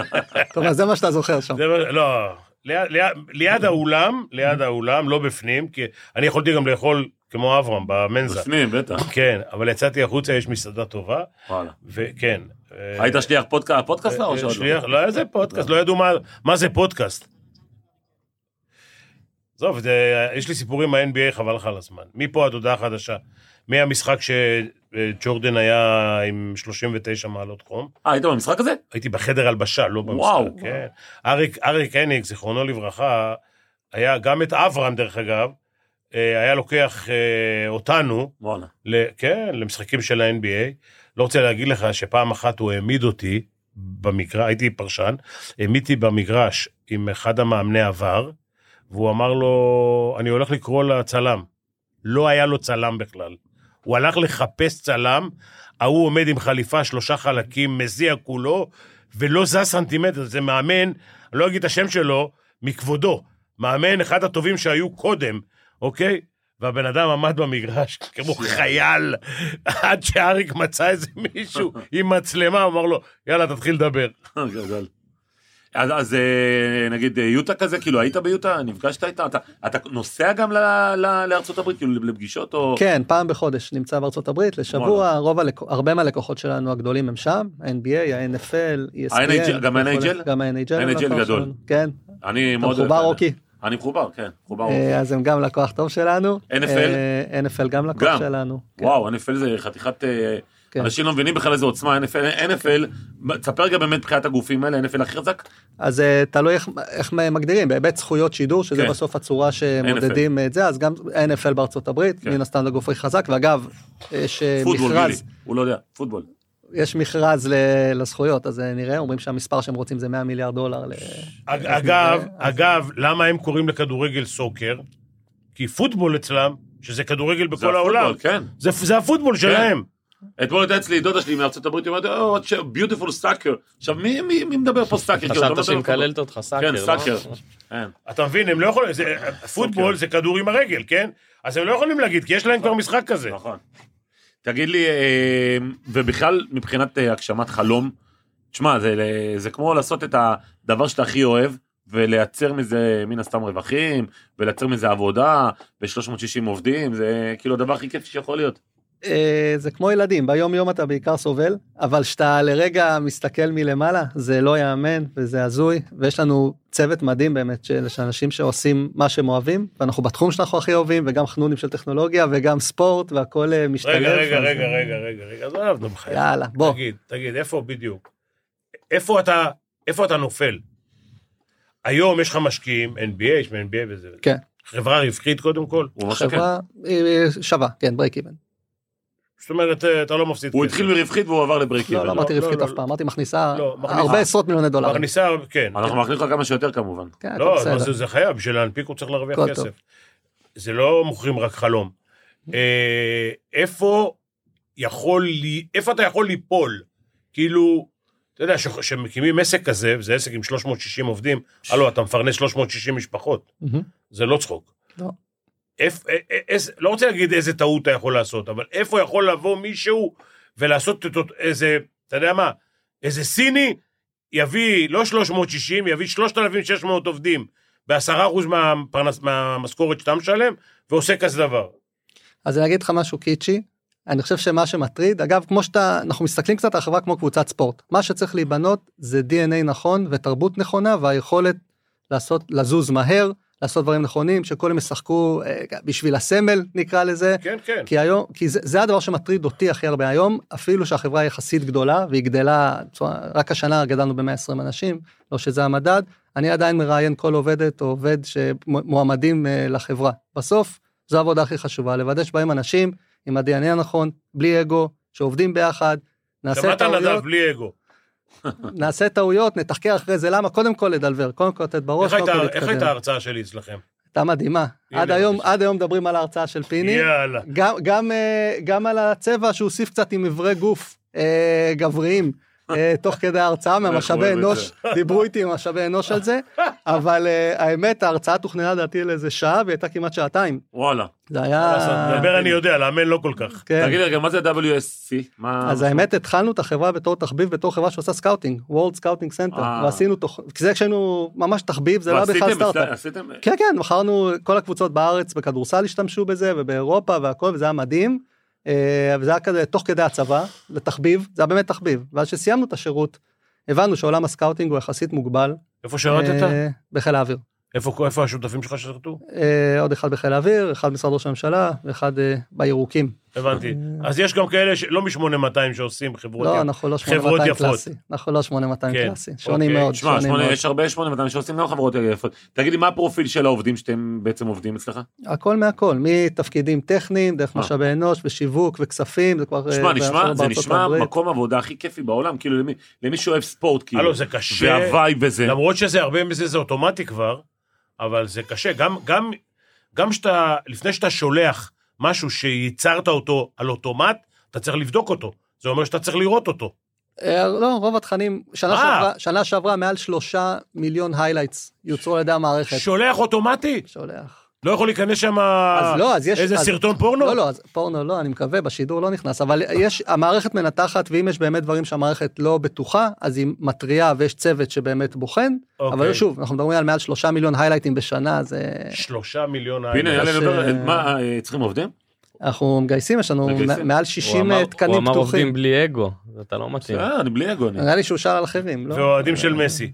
טוב, אז זה מה שאתה זוכר שם.
זה, לא, ליד, ליד, ליד האולם, ליד האולם, לא בפנים, כי אני יכולתי גם לאכול כמו אברהם במנזה.
בפנים, בטח.
כן, אבל יצאתי החוצה, יש מסעדה טובה.
וואלה.
וכן.
היית שליח פודקאסט, פודקאסט או שעוד לא?
לא היה זה פודקאסט, לא ידעו מה, זה פודקאסט. עזוב, יש לי סיפורים מה-NBA, חבל לך על הזמן. מפה עד הודעה חדשה. מהמשחק שג'ורדן היה עם 39 מעלות חום.
אה, היית במשחק הזה?
הייתי בחדר הלבשה, לא במשחק.
וואו.
כן. אריק, אריק הניג, זיכרונו לברכה, היה גם את אברהם, דרך אגב, אה, היה לוקח אה, אותנו,
וואלה.
ל, כן, למשחקים של ה-NBA. לא רוצה להגיד לך שפעם אחת הוא העמיד אותי במגרש, הייתי פרשן, העמידתי במגרש עם אחד המאמני עבר, והוא אמר לו, אני הולך לקרוא לצלם. לא היה לו צלם בכלל. הוא הלך לחפש צלם, ההוא עומד עם חליפה, שלושה חלקים, מזיע כולו, ולא זז סנטימטר, זה מאמן, אני לא אגיד את השם שלו, מכבודו. מאמן, אחד הטובים שהיו קודם, אוקיי? והבן אדם עמד במגרש כמו חייל, עד שאריק מצא איזה מישהו עם מצלמה, אמר לו, יאללה, תתחיל לדבר.
גדול. אז, אז נגיד יוטה כזה, כאילו היית ביוטה, נפגשת איתה, אתה, אתה נוסע גם ל, ל, לארצות הברית, כאילו לפגישות או...
כן, פעם בחודש נמצא בארצות הברית, לשבוע, רוב הלק... הרבה מהלקוחות שלנו הגדולים הם שם, ה-NBA, ה-NFL, ESPN.
גם ה-NHL?
גם ה-NHL.
ה-NHL גדול.
כן.
אני מאוד...
אתה מחובר רוקי?
אני מחובר, כן, מחובר.
אז הם גם לקוח טוב שלנו.
NFL?
NFL גם לקוח שלנו.
וואו, NFL זה חתיכת... כן. אנשים לא מבינים בכלל איזה עוצמה NFL, NFL, תספר רגע באמת מבחינת הגופים האלה, NFL הכי חזק?
אז תלוי איך, איך מגדירים, בהיבט זכויות שידור, שזה כן. בסוף הצורה שמודדים NFL. את זה, אז גם NFL בארצות הברית, כן. מן הסתם הגוף הכי חזק, ואגב, יש
פוטבול,
מכרז.
גילי, הוא לא יודע, פוטבול.
יש מכרז לזכויות, אז נראה, אומרים שהמספר שהם רוצים זה 100 מיליארד דולר.
אגב, אגב, למה הם קוראים לכדורגל soccer? כי פוטבול אצלם, שזה כדורגל בכל העולם,
כן.
זה, זה הפוטבול כן. שלהם.
אתמול הייתה אצלי דודה שלי מארצות הברית, היא אומרת, או, beautiful soccer. עכשיו, מי, מי, מי מדבר פה soccer?
חשבת שהיא מקללת אותך sucker,
כן, sucker.
אתה מבין, הם לא יכולים, פוטבול זה כדור עם הרגל, כן? אז הם לא יכולים להגיד, כי יש להם כבר משחק כזה.
נכון. תגיד לי, ובכלל מבחינת הגשמת חלום, תשמע, זה, זה כמו לעשות את הדבר שאתה הכי אוהב, ולייצר מזה מן הסתם רווחים, ולייצר מזה עבודה, ו-360 עובדים, זה כאילו הדבר הכי כיף שיכול להיות.
זה כמו ילדים, ביום יום אתה בעיקר סובל, אבל כשאתה לרגע מסתכל מלמעלה, זה לא ייאמן וזה הזוי, ויש לנו צוות מדהים באמת של אנשים שעושים מה שהם אוהבים, ואנחנו בתחום שאנחנו הכי אוהבים, וגם חנונים של טכנולוגיה, וגם ספורט, והכל משתלב.
רגע, רגע, רגע, רגע, רגע, רגע, אז עליו בחיים.
יאללה, בוא.
תגיד, תגיד, איפה בדיוק? איפה אתה, איפה אתה נופל? היום יש לך משקיעים, NBA, יש NBA וזה.
כן.
חברה רווחית קודם כל?
חברה שווה, כן, ברייק איבן.
זאת אומרת, אתה לא מפסיד
הוא התחיל מרווחית והוא עבר לבריק
לא, לא אמרתי רווחית אף פעם, אמרתי מכניסה הרבה עשרות מיליוני דולרים.
מכניסה, כן.
אנחנו מכניס לך כמה שיותר כמובן.
לא, זה חייב, בשביל להנפיק הוא צריך להרוויח כסף. זה לא מוכרים רק חלום. איפה יכול, איפה אתה יכול ליפול? כאילו, אתה יודע, כשמקימים עסק כזה, וזה עסק עם 360 עובדים, הלו, אתה מפרנס 360 משפחות. זה לא צחוק. איפ, איז, לא רוצה להגיד איזה טעות אתה יכול לעשות, אבל איפה יכול לבוא מישהו ולעשות איזה, אתה יודע מה, איזה סיני יביא לא 360, יביא 3,600 עובדים בעשרה אחוז מהפרנס, מהמשכורת שאתה משלם, ועושה כזה דבר.
אז אני אגיד לך משהו קיצ'י, אני חושב שמה שמטריד, אגב, כמו שאתה, אנחנו מסתכלים קצת על החברה כמו קבוצת ספורט, מה שצריך להיבנות זה DNA נכון ותרבות נכונה והיכולת לעשות, לזוז מהר, לעשות דברים נכונים, שכולם ישחקו בשביל הסמל נקרא לזה.
כן, כן.
כי היום, כי זה, זה הדבר שמטריד אותי הכי הרבה היום, אפילו שהחברה יחסית גדולה, והיא גדלה, רק השנה גדלנו ב-120 אנשים, לא שזה המדד, אני עדיין מראיין כל עובדת או עובד שמועמדים לחברה. בסוף, זו העבודה הכי חשובה, לוודא שבהם אנשים עם ה-DNA הנכון, בלי אגו, שעובדים ביחד, נעשה
טעויות. גם אתה נדב בלי אגו.
נעשה טעויות, נתחקר אחרי זה למה, קודם כל לדלבר, קודם כל לתת בראש,
קודם כל להתקדם. איך הייתה ההרצאה שלי אצלכם?
הייתה מדהימה. עד היום, עד היום מדברים על ההרצאה של פיני.
יאללה.
גם, גם, אה, גם על הצבע שהוסיף קצת עם אברי גוף אה, גבריים. אה, תוך כדי ההרצאה מהמשאבי אנוש, דיברו איתי עם משאבי אנוש על זה, אבל האמת ההרצאה תוכננה לדעתי לאיזה שעה והיא הייתה כמעט שעתיים.
וואלה.
זה היה...
לדבר אני יודע, לאמן לא כל כך.
כן. תגיד רגע, מה זה WSC?
אז האמת התחלנו את החברה בתור תחביב, בתור חברה שעושה scouting, World Scouting Center, ועשינו תוך... כי זה כשהיינו ממש תחביב, זה לא היה בכלל סטארט-אפ. כן, כן, מכרנו, כל הקבוצות בארץ בכדורסל השתמשו בזה ובאירופה והכל, וזה היה מדהים. אה, וזה היה כזה תוך כדי הצבא, לתחביב, זה היה באמת תחביב. ואז שסיימנו את השירות, הבנו שעולם ה scouting הוא יחסית מוגבל.
איפה שירתת?
אה, בחיל האוויר.
איפה, איפה השותפים שלך שרתו?
אה, עוד אחד בחיל האוויר, אחד במשרד ראש הממשלה, ואחד בירוקים.
הבנתי. אז יש גם כאלה שלא מ-8200 שעושים חברות
לא, אנחנו לא 8200 קלאסי. אנחנו לא 8200 כן. קלאסי. שונים אוקיי. מאוד.
שמע, יש הרבה 8200 שעושים גם חברות יפות. תגיד לי, מה הפרופיל של העובדים שאתם בעצם עובדים אצלך?
הכל מהכל, מתפקידים טכניים, דרך אה. משאבי אנוש ושיווק וכספים, זה כבר...
שמע, נשמע, זה נשמע מקום עבודה הכי כיפי בעולם, כאילו למי, למי שאוהב ספורט, כאילו.
הלו, זה קשה. וה vibe וזה. למרות שזה הרבה מזה זה אוטומטי כבר, אבל זה קשה. גם, גם, גם שאתה, לפני שאתה שולח משהו שייצרת אותו על אוטומט, אתה צריך לבדוק אותו. זה אומר שאתה צריך לראות אותו.
אה, לא, רוב התכנים, שנה שעברה, שנה שעברה מעל שלושה מיליון highlights יוצרו על ידי המערכת.
שולח אוטומטי?
שולח.
לא יכול להיכנס שם לא, איזה אז, סרטון פורנו?
לא, לא, אז פורנו לא, אני מקווה, בשידור לא נכנס, אבל יש, המערכת מנתחת, ואם יש באמת דברים שהמערכת לא בטוחה, אז היא מתריעה ויש צוות שבאמת בוחן, אוקיי. אבל שוב, אנחנו מדברים על מעל שלושה מיליון היילייטים בשנה, זה...
שלושה מיליון היילייטים.
הנה, יאללה, מה, אה, צריכים עובדים?
אנחנו מגייסים, יש לנו מעל 60 תקנים פתוחים. הוא אמר
עובדים בלי אגו, אתה לא מתאים.
אה, אני בלי אגו.
נראה לי שהוא שר על אחרים, לא?
ואוהדים של מסי.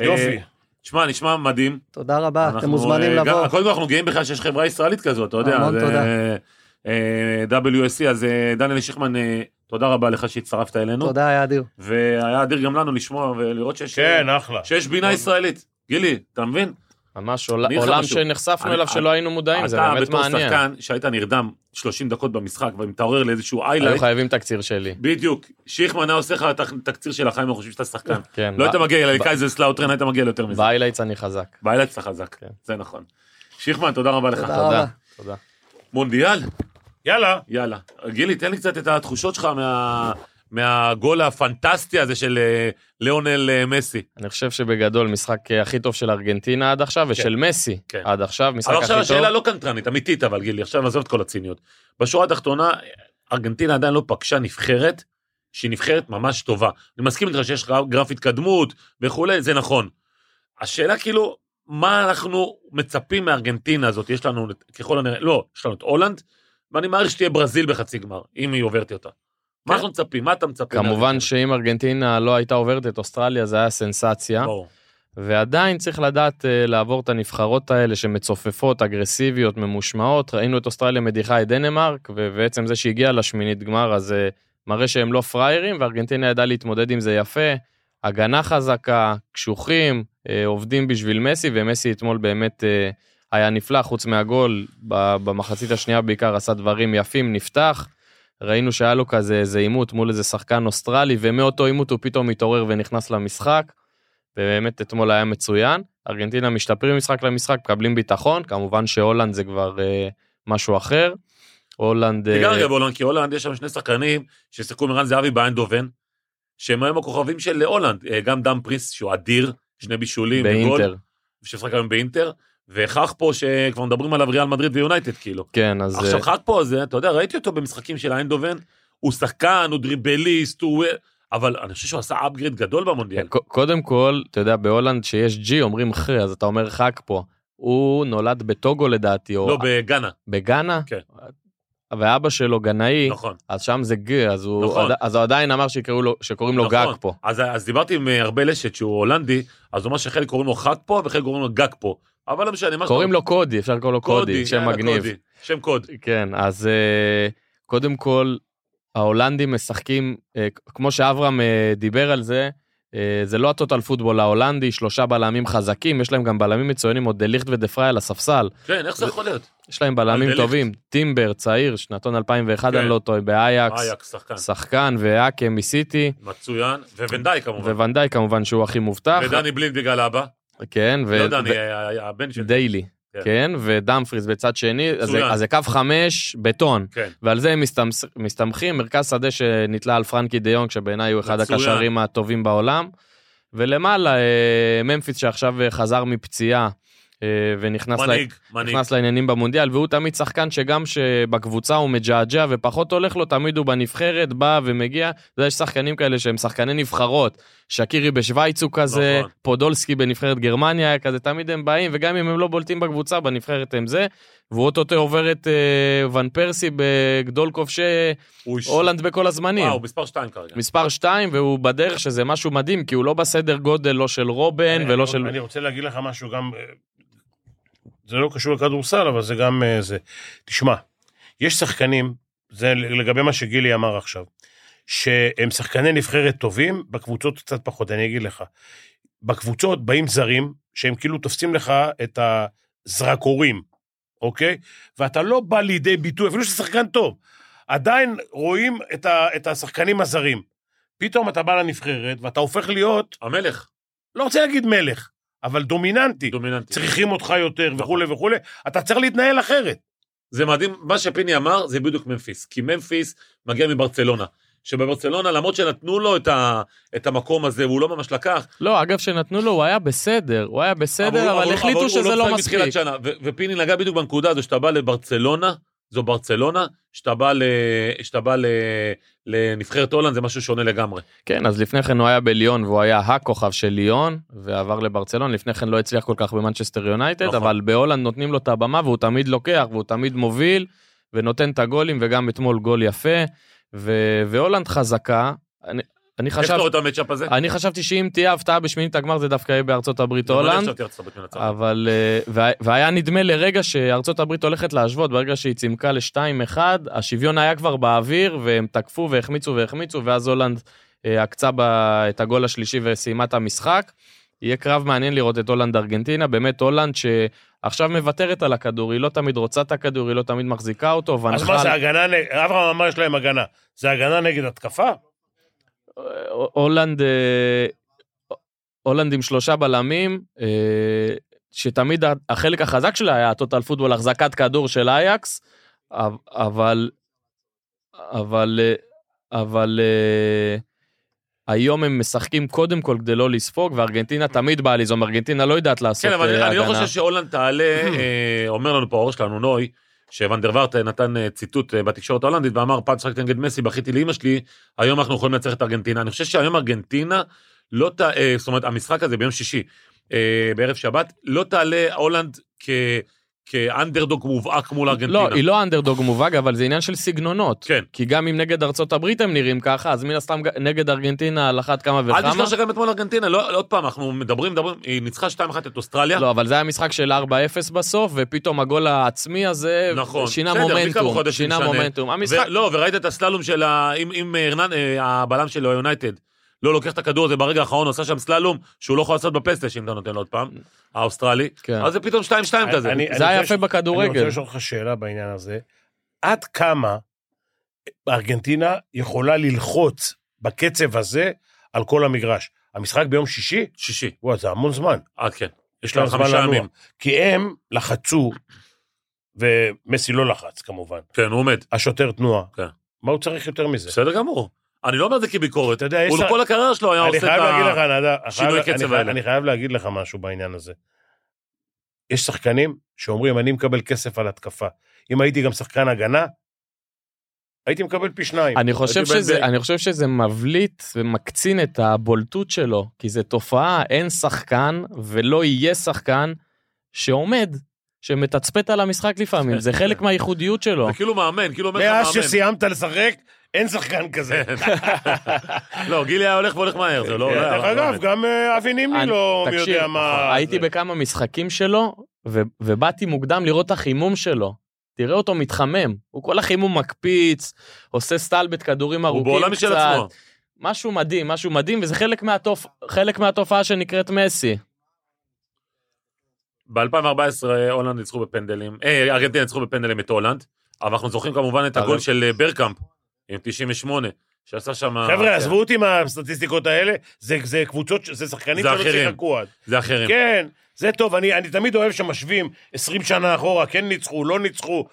יופי.
תשמע, נשמע מדהים.
תודה רבה, אתם מוזמנים אה, לבוא.
קודם כל אנחנו גאים בכלל שיש חברה ישראלית כזאת, אתה יודע.
המון תודה.
אה, WSC, אז אה, דניאל שיכמן, תודה רבה לך שהצטרפת אלינו.
תודה, היה אדיר.
והיה אדיר גם לנו לשמוע ולראות שיש...
כן, אחלה.
שיש בינה ישראלית. גילי, אתה מבין?
ממש עולם שנחשפנו אליו שלא היינו מודעים, זה באמת מעניין. אתה בתור
שחקן שהיית נרדם 30 דקות במשחק ומתעורר לאיזשהו highlight.
היו חייבים תקציר שלי.
בדיוק. שיכמן היה עושה לך את התקציר של החיים, אנחנו חושבים שאתה שחקן. כן. לא היית מגיע לקייזר סלאוטרן, היית מגיע ליותר מזה.
ב highlights אני חזק.
ב highlights אתה חזק, כן. זה נכון. שיכמן, תודה רבה לך.
תודה.
תודה.
מונדיאל.
יאללה.
יאללה. גילי, תן לי קצת את התחושות שלך מה... מהגול הפנטסטי הזה של אה, ליאונל אה, מסי.
אני חושב שבגדול משחק אה, הכי טוב של ארגנטינה עד עכשיו, כן. ושל מסי כן. עד עכשיו, משחק הכי טוב.
אבל עכשיו השאלה לא קנטרנית, אמיתית אבל גילי, עכשיו נעזוב את כל הציניות. בשורה התחתונה, ארגנטינה עדיין לא פגשה נבחרת, שהיא נבחרת ממש טובה. אני מסכים איתך שיש גרף התקדמות וכולי, זה נכון. השאלה כאילו, מה אנחנו מצפים מארגנטינה הזאת? יש לנו ככל הנראה, לא, יש לנו את הולנד, ואני מעריך שתהיה ברזיל בחצי גמר, אם היא עוברת אותה. מה אנחנו מצפים? מה אתה מצפה?
כמובן שאם ארגנטינה לא הייתה עוברת את אוסטרליה זה היה סנסציה. ועדיין צריך לדעת uh, לעבור את הנבחרות האלה שמצופפות, אגרסיביות, ממושמעות. ראינו את אוסטרליה מדיחה את דנמרק, ובעצם זה שהגיע לשמינית גמר אז uh, מראה שהם לא פראיירים, וארגנטינה ידעה להתמודד עם זה יפה. הגנה חזקה, קשוחים, uh, עובדים בשביל מסי, ומסי אתמול באמת uh, היה נפלא, חוץ מהגול, במחצית השנייה בעיקר עשה דברים יפים, נפתח. ראינו שהיה לו כזה איזה עימות מול איזה שחקן אוסטרלי, ומאותו עימות הוא פתאום התעורר ונכנס למשחק, ובאמת אתמול היה מצוין. ארגנטינה משתפרים משחק למשחק, מקבלים ביטחון, כמובן שהולנד זה כבר אה, משהו אחר. הולנד...
תיגע רגע בהולנד, כי הולנד יש שם שני שחקנים ששיחקו מרן זהבי באיינדובן, שהם היום הכוכבים של הולנד, אה, גם דמפריס שהוא אדיר, שני בישולים,
באינטר.
ששחק היום באינטר, וחאקפו שכבר מדברים עליו ריאל מדריד ויונייטד כאילו.
כן אז
עכשיו חך פה זה אתה יודע ראיתי אותו במשחקים של איינדובן הוא שחקן הוא דריבליסט הוא אבל אני חושב שהוא עשה upgrade גדול במונדיאל.
קודם כל אתה יודע בהולנד שיש G אומרים חי אז אתה אומר חאקפו. הוא נולד בטוגו לדעתי.
לא בגאנה.
בגאנה?
כן.
ואבא שלו גנאי,
נכון.
אז שם זה ג, אז הוא, נכון. אז הוא עדיין אמר לו, שקוראים לו נכון. גג פה.
אז, אז דיברתי עם הרבה לשת שהוא הולנדי, אז הוא אמר שחלק קוראים לו חג פה וחלק קוראים לו גג פה. אבל לא משנה, מה
קוראים לו קודי, אפשר לקרוא לו קודי, שם מגניב.
שם קוד.
כן, אז uh, קודם כל, ההולנדים משחקים, uh, כמו שאברהם uh, דיבר על זה, אה, זה לא ה total football ההולנדי, שלושה בלמים חזקים, יש להם גם בלמים מצוינים, עוד דליכט ודה פראי על הספסל.
כן, איך זה יכול להיות?
יש להם בלמים טובים, טימבר, צעיר, שנתון 2001, כן. אני לא טועה, באייקס.
אייקס, שחקן.
ואקה מסיטי.
מצוין, ואן דייק כמובן.
ואן דייק כמובן שהוא הכי מובטח.
ודני בלינד בגלל אבא.
כן,
ו... לא דני, הבן של...
דיילי. כן, כן ודמפריס בצד שני, אז, אז זה קו חמש בטון, כן. ועל זה הם מסתמכים, מרכז שדה שנתלה על פרנקי דיונג, שבעיניי הוא אחד הקשרים הטובים בעולם, ולמעלה אה, ממפיס שעכשיו חזר מפציעה. אה, ונכנס
מנהיג, לה,
מנהיג. לעניינים במונדיאל, והוא תמיד שחקן שגם שבקבוצה הוא מג'עג'ע ופחות הולך לו, תמיד הוא בנבחרת, בא ומגיע. יש שחקנים כאלה שהם שחקני נבחרות, שקירי בשוויץ הוא כזה, נכון. פודולסקי בנבחרת גרמניה היה כזה, תמיד הם באים, וגם אם הם לא בולטים בקבוצה, בנבחרת הם זה. והוא אוטוטו עובר את אה, ון פרסי בגדול כובשי הולנד בכל הזמנים.
וואו, מספר 2 כרגע.
מספר 2, והוא בדרך שזה משהו מדהים, כי הוא לא בסדר גודל לא של רובן ולא
אני,
של...
אני רוצה להגיד לך משהו גם אה, זה לא קשור לכדורסל, אבל זה גם אה, זה. תשמע, יש שחקנים, זה לגבי מה שגילי אמר עכשיו, שהם שחקני נבחרת טובים, בקבוצות קצת פחות, אני אגיד לך. בקבוצות באים זרים, שהם כאילו תופסים לך את הזרקורים, אוקיי? ואתה לא בא לידי ביטוי, אפילו שאתה שחקן טוב, עדיין רואים את, ה, את השחקנים הזרים. פתאום אתה בא לנבחרת, ואתה הופך להיות...
המלך.
לא רוצה להגיד מלך, אבל דומיננטי.
דומיננטי.
צריכים אותך יותר וכולי וכולי, אתה צריך להתנהל אחרת.
זה מדהים, מה שפיני אמר זה בדיוק ממפיס, כי ממפיס מגיע מברצלונה. שבברצלונה, למרות שנתנו לו את, ה, את המקום הזה, והוא לא ממש לקח.
לא, אגב, שנתנו לו, הוא היה בסדר, הוא היה בסדר, אבל, אבל החליטו אבל שזה לא, לא מספיק.
שנה, ו, ופיני נגע בדיוק בנקודה הזו, שאתה בא לברצלונה, זו ברצלונה, שאתה בא, ל... שאתה בא ל... לנבחרת הולנד זה משהו שונה לגמרי.
כן, אז לפני כן הוא היה בליון והוא היה הכוכב של ליון ועבר לברצלון, לפני כן לא הצליח כל כך במנצ'סטר יונייטד, נכון. אבל בהולנד נותנים לו את הבמה והוא תמיד לוקח והוא תמיד מוביל ונותן את הגולים וגם אתמול גול יפה. ו... והולנד חזקה, אני, אני חשב...
איך אתה רואה את המצ'אפ הזה?
אני חשבתי שאם תהיה הפתעה בשמינית הגמר זה דווקא יהיה בארצות הברית הולנד. אבל... אה, והיה נדמה לרגע שארצות הברית הולכת להשוות, ברגע שהיא צימקה ל-2-1, השוויון היה כבר באוויר, והם תקפו והחמיצו והחמיצו, ואז הולנד אה, עקצה את הגול השלישי וסיימה את המשחק. יהיה קרב מעניין לראות את הולנד ארגנטינה, באמת הולנד שעכשיו מוותרת על הכדור, היא לא תמיד רוצה את הכדור, היא לא תמיד מחזיקה אותו,
ונחל... אז מה זה הגנה, אברהם אמר יש להם הגנה, זה הגנה נגד התקפה?
הולנד, אה, הולנד עם שלושה בלמים, אה, שתמיד החלק החזק שלה היה טוטל פוטבול, החזקת כדור של אייקס, אבל, אבל, אה, אבל היום הם משחקים קודם כל כדי לא לספוג, וארגנטינה תמיד באה ליזום, ארגנטינה לא יודעת לעשות
הגנה. כן, אבל אני לא חושב שהולנד תעלה, אומר לנו פה האור שלנו, נוי, שוונדרווארט נתן אה, ציטוט אה, בתקשורת ההולנדית ואמר פעם שחקתי נגד מסי בכיתי לאמא שלי היום אנחנו יכולים לנצח את ארגנטינה. אני חושב שהיום ארגנטינה לא ת... אה, זאת אומרת המשחק הזה ביום שישי בערב שבת לא תעלה הולנד כ... כאנדרדוג מובהק מול ארגנטינה.
לא, היא לא אנדרדוג מובהק, אבל זה עניין של סגנונות.
כן.
כי גם אם נגד ארצות הברית הם נראים ככה, אז מן הסתם נגד ארגנטינה על אחת כמה וכמה.
אל תשכח שגם אתמול ארגנטינה, לא, עוד פעם, אנחנו מדברים, מדברים, היא ניצחה 2-1 את אוסטרליה.
לא, אבל זה היה משחק של 4-0 בסוף, ופתאום הגול העצמי הזה
נכון,
שינה בסדר, מומנטום. שינה מומנטום.
המשחק... לא, וראית את הסללום של ה... עם, עם הרנן, אה, הבלם של יונייטד. לא לוקח את הכדור הזה ברגע האחרון, עושה שם סללום, שהוא לא יכול לעשות בפסטה, אם אתה נותן לו עוד פעם, האוסטרלי. כן. אז זה פתאום 2-2 כזה.
אני, זה היה יפה בכדורגל.
אני רוצה לשאול אותך שאלה בעניין הזה. עד כמה ארגנטינה יכולה ללחוץ בקצב הזה על כל המגרש? המשחק ביום שישי?
שישי.
וואי, זה המון זמן.
עד כן. יש להם חמישה ימים.
כי הם לחצו, ומסי לא לחץ כמובן.
כן, הוא עומד.
השוטר תנועה. כן. מה הוא צריך יותר מזה?
בסדר גמור. אני לא אומר את זה כביקורת, אתה יודע, הוא לכל הקריירה שלו היה עושה את השינוי קצב האלה.
אני חייב להגיד לך משהו בעניין הזה. יש שחקנים שאומרים, אני מקבל כסף על התקפה. אם הייתי גם שחקן הגנה, הייתי מקבל פי שניים.
אני חושב, שזה, אני חושב שזה מבליט ומקצין את הבולטות שלו, כי זו תופעה, אין שחקן ולא יהיה שחקן שעומד שמתצפת על המשחק לפעמים, זה חלק מהייחודיות שלו.
זה כאילו מאמן, כאילו אומר לך
מאמן. מאז שסיימת לשחק, אין שחקן כזה.
לא, גילי היה הולך והולך מהר, זה לא...
דרך לא אגב, גם אה, אבי נימני לא מי יודע מה...
הייתי בכמה משחקים שלו, ובאתי מוקדם לראות את החימום שלו. תראה אותו מתחמם, הוא כל החימום מקפיץ, עושה סטלבט כדורים ארוכים
קצת. הוא בעולם משל עצמו.
משהו מדהים, משהו מדהים, וזה חלק, מהתופ... חלק מהתופעה שנקראת מסי.
ב-2014 הולנד ניצחו בפנדלים, אה, ארגנטינה ניצחו בפנדלים את הולנד, אבל אנחנו זוכרים כמובן את הגול של אה, ברקאמפ, עם 98, שעשה שם...
חבר'ה, כן. עזבו אותי מהסטטיסטיקות האלה, זה, זה קבוצות, זה שחקנים
זה
שלא
אחרים.
שיחקו עד.
זה אחרים.
כן, זה טוב, אני, אני תמיד אוהב שמשווים 20 שנה אחורה, כן ניצחו, לא ניצחו.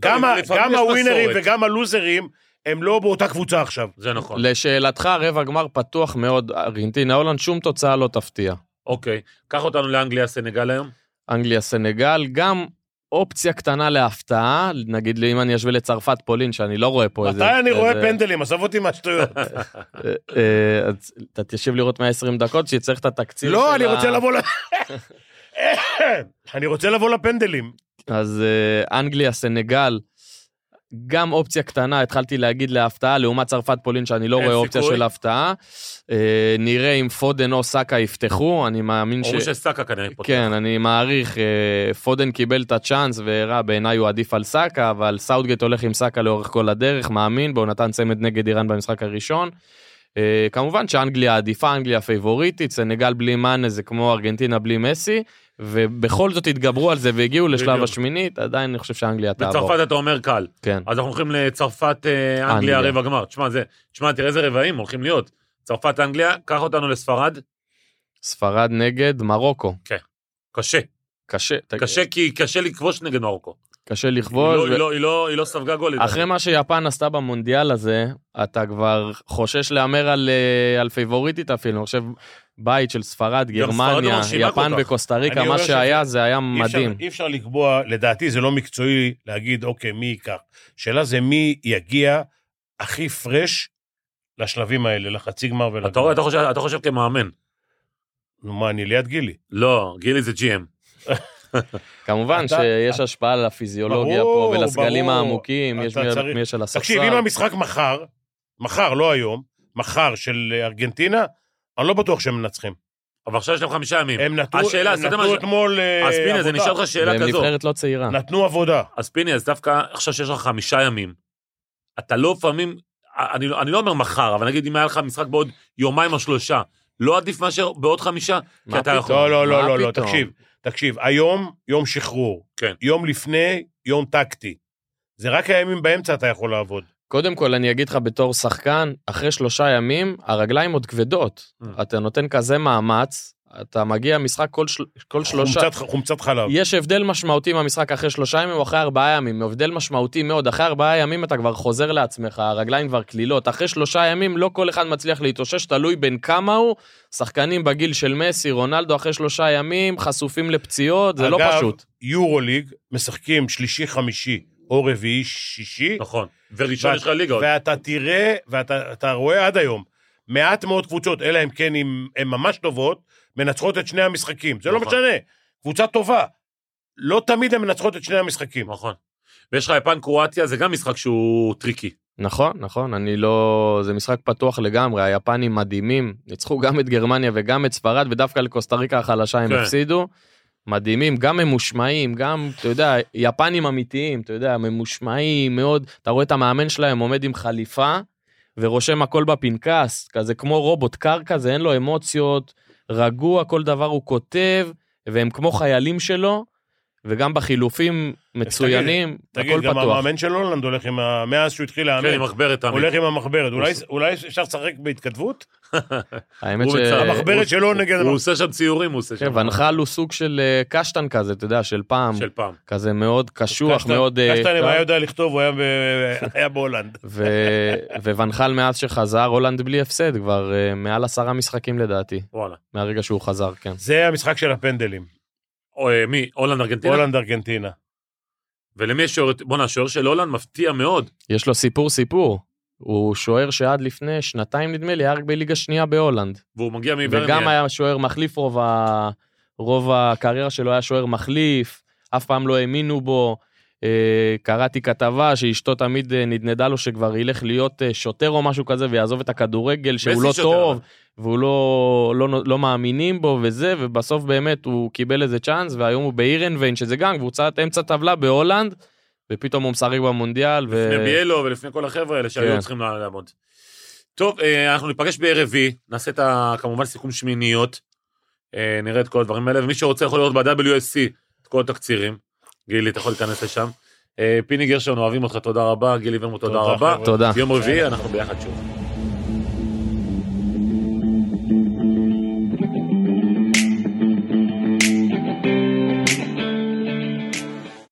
גם, גם הווינרים
מסורת.
וגם הלוזרים, הם לא באותה קבוצה עכשיו.
זה נכון.
לשאלתך, רבע גמר פתוח מאוד, ארגנטינה, הולנד, שום תוצאה לא תפתיע.
אוקיי, קח אותנו לאנגליה, סנגל היום.
אנגליה, סנגל, גם אופציה קטנה להפתעה, נגיד אם אני אשווה לצרפת פולין, שאני לא רואה פה איזה...
מתי אני רואה פנדלים? עזוב אותי מהשטויות.
אה, אה, אתה תשב לראות 120 דקות, שצריך את התקציר
לא, אני רוצה לבוא ל... אני רוצה לבוא לפנדלים.
אז אה, אנגליה, סנגל, גם אופציה קטנה, התחלתי להגיד להפתעה, לעומת צרפת פולין, שאני לא רואה אופציה
סיכוי.
של הפתעה. אה, נראה אם פודן או סאקה יפתחו, אני מאמין ש...
אומרים שסאקה כנראה פותח.
כן, אני מעריך, אה, פודן קיבל את הצ'אנס והראה, בעיניי הוא עדיף על סאקה, אבל סאוטגייט הולך עם סאקה לאורך כל הדרך, מאמין בו, הוא נתן צמד נגד איראן במשחק הראשון. אה, כמובן שאנגליה עדיפה, אנגליה פייבוריטית, סנגל בלי מאנה זה כמו ארגנטינה בלי מסי, ובכל זאת התגברו על זה והגיעו לשלב. השמינית, עדיין אני חושב שאנגליה תעבור.
בצרפת אתה אומר קל.
כן.
אז אנחנו הולכים לצרפת, אה, אנגליה. רבע גמר. תשמע, זה, תשמע, תראה איזה רבעים הולכים להיות. צרפת, אנגליה, קח אותנו לספרד.
ספרד נגד מרוקו.
קשה.
קשה, ת-
קשה כי קשה לכבוש נגד מרוקו.
קשה
היא
לכבוש.
לא-
ו-
היא לא- היא לא- היא לא ספגה גול.
אחרי מה שיפן עשתה במונדיאל הזה, אתה כבר חושש להמר על, אה, על פייבוריטית אפילו, אני חושב, בית של ספרד,
ספרד לא
גרמניה,
מרשימה
יפן. וקוסטה ריקה, מה שהיה
שזה-
זה היה
אי אפשר-
מדהים.
אי אפשר לקבוע, לדעתי זה לא מקצועי להגיד, אוקיי, מי ייקח. השאלה זה מי יגיע הכי פרש לשלבים האלה, לחצי גמר ולגמר.
אתה אתה חושב- אתה חושב כמאמן.
נו, מה, אני ליד גילי.
לא, גילי זה GM.
כמובן
אתה-
שיש השפעה על הפיזיולוגיה
ברור,
פה ולסגלים
ברור.
העמוקים, יש
אתה
מי
צריך-
מי יש על הספסל.
תקשיב, אם המשחק מחר, מחר, לא היום, מחר של ארגנטינה, אני לא בטוח שהם מנצחים.
אבל עכשיו יש להם חמישה ימים.
הם נתנו,
השאלה,
הם
אתה
נתנו
מה
אתמול אה,
אז פיני, אז אני. אשאל אותך שאלה
והם
כזו.
נבחרת לא צעירה.
נתנו עבודה.
אז פיני, אז דווקא עכשיו שיש לך חמישה ימים, אתה לא לפעמים, אני, לא- אני לא אומר מחר, אבל נגיד אם היה לך משחק בעוד יומיים או שלושה, לא עדיף מאשר בעוד חמישה? כי
מה
אתה
פתאום?
יכול.
לא, לא, לא, לא, לא? תקשיב, תקשיב, היום יום שחרור.
כן.
יום לפני, יום טקטי. זה רק הימים באמצע אתה יכול לעבוד.
קודם כל אני אגיד לך בתור שחקן, אחרי שלושה ימים הרגליים עוד כבדות.
Mm.
אתה נותן כזה מאמץ, אתה מגיע משחק כל, של... כל שלושה...
חומצת, חומצת חלב.
יש הבדל משמעותי מהמשחק אחרי שלושה ימים או אחרי ארבעה ימים, הבדל משמעותי מאוד. אחרי ארבעה ימים אתה כבר חוזר לעצמך, הרגליים כבר קלילות. אחרי שלושה ימים לא כל אחד מצליח להתאושש, תלוי בין כמה הוא. שחקנים בגיל של מסי, רונלדו, אחרי שלושה ימים חשופים לפציעות, זה לא
אגב,
פשוט.
יורוליג, משחקים שלישי-חמישי או רביעי-שישי,
נכון. וראשון
ואת-
יש לך ליגה עוד.
ואתה תראה, ואתה אתה רואה עד היום, מעט מאוד קבוצות, אלא אם כן הן ממש טובות, מנצחות את שני המשחקים. זה לא
נכון.
משנה, קבוצה טובה. לא תמיד הן מנצחות את שני המשחקים.
נכון. ויש לך יפן קרואטיה, זה גם משחק שהוא tricky.
נכון, נכון, אני לא... זה משחק פתוח לגמרי, היפנים מדהימים, ניצחו גם את גרמניה וגם את ספרד, ודווקא לקוסטה ריקה החלשה הם
כן.
הפסידו. מדהימים, גם ממושמעים, גם, אתה יודע, יפנים אמיתיים, אתה יודע, ממושמעים מאוד, אתה רואה את המאמן שלהם עומד עם חליפה, ורושם הכל בפנקס, כזה כמו רובוט קרקע, זה אין לו אמוציות, רגוע, כל דבר הוא כותב, והם כמו חיילים שלו, וגם בחילופים מצוינים,
תגיד,
הכל
גם
פתוח.
המאמן של הולנד הולך עם ה... מאז שהוא התחיל
כן, עם
לאמן,
מחברת תמיד.
הולך עם המחברת. אולי- אולי אפשר לשחק בהתכתבות?
האמת ש...
המחברת שלו נגד...
הוא עושה שם ציורים, הוא עושה
כן,
שם.
ונחל הוא סוג של אה, קשטן כזה, אתה יודע, של פעם,
של פעם.
כזה מאוד קשוח, מאוד... אה,
קשטן, אם
קר.
היה יודע לכתוב, הוא היה ב- היה בהולנד.
ו- וואן חאל מאז שחזר, הולנד בלי הפסד, כבר אה, מעל עשרה משחקים לדעתי,
וואלה.
מהרגע שהוא חזר, כן.
זה המשחק של הפנדלים.
או, אה, מי? הולנד ארגנטינה?
הולנד ארגנטינה.
ולמי יש שוער? בואנה, השוער של הולנד מפתיע מאוד.
יש לו סיפור סיפור. הוא שוער שעד לפני שנתיים נדמה לי, היה רק בליגה שנייה בהולנד.
והוא מגיע מברניה.
וגם היה שוער מחליף רוב, ה... רוב הקריירה שלו היה שוער מחליף, אף פעם לא האמינו בו. אה, קראתי כתבה שאשתו תמיד אה, נדנדה לו שכבר ילך להיות אה, שוטר או משהו כזה ויעזוב את הכדורגל, שהוא לא
שוטר,
טוב. והוא לא, לא, לא מאמינים בו וזה, ובסוף באמת הוא קיבל איזה צ'אנס, והיום הוא באירנביין, שזה גם קבוצת אמצע טבלה בהולנד, ופתאום הוא משחק במונדיאל. ו...
לפני ביאלו ולפני כל החבר'ה האלה שהיו
כן.
צריכים לעמוד. טוב, אנחנו ניפגש ברביעי, נעשה את ה... כמובן סיכום שמיניות. נראה את כל הדברים האלה, ומי שרוצה יכול לראות ב-WSC את כל התקצירים. גילי, אתה יכול להיכנס לשם. פיני גרשון, אוהבים אותך, תודה רבה. גילי ורמוט, תודה רבה.
תודה.
יום רביעי, אנחנו ביחד שוב.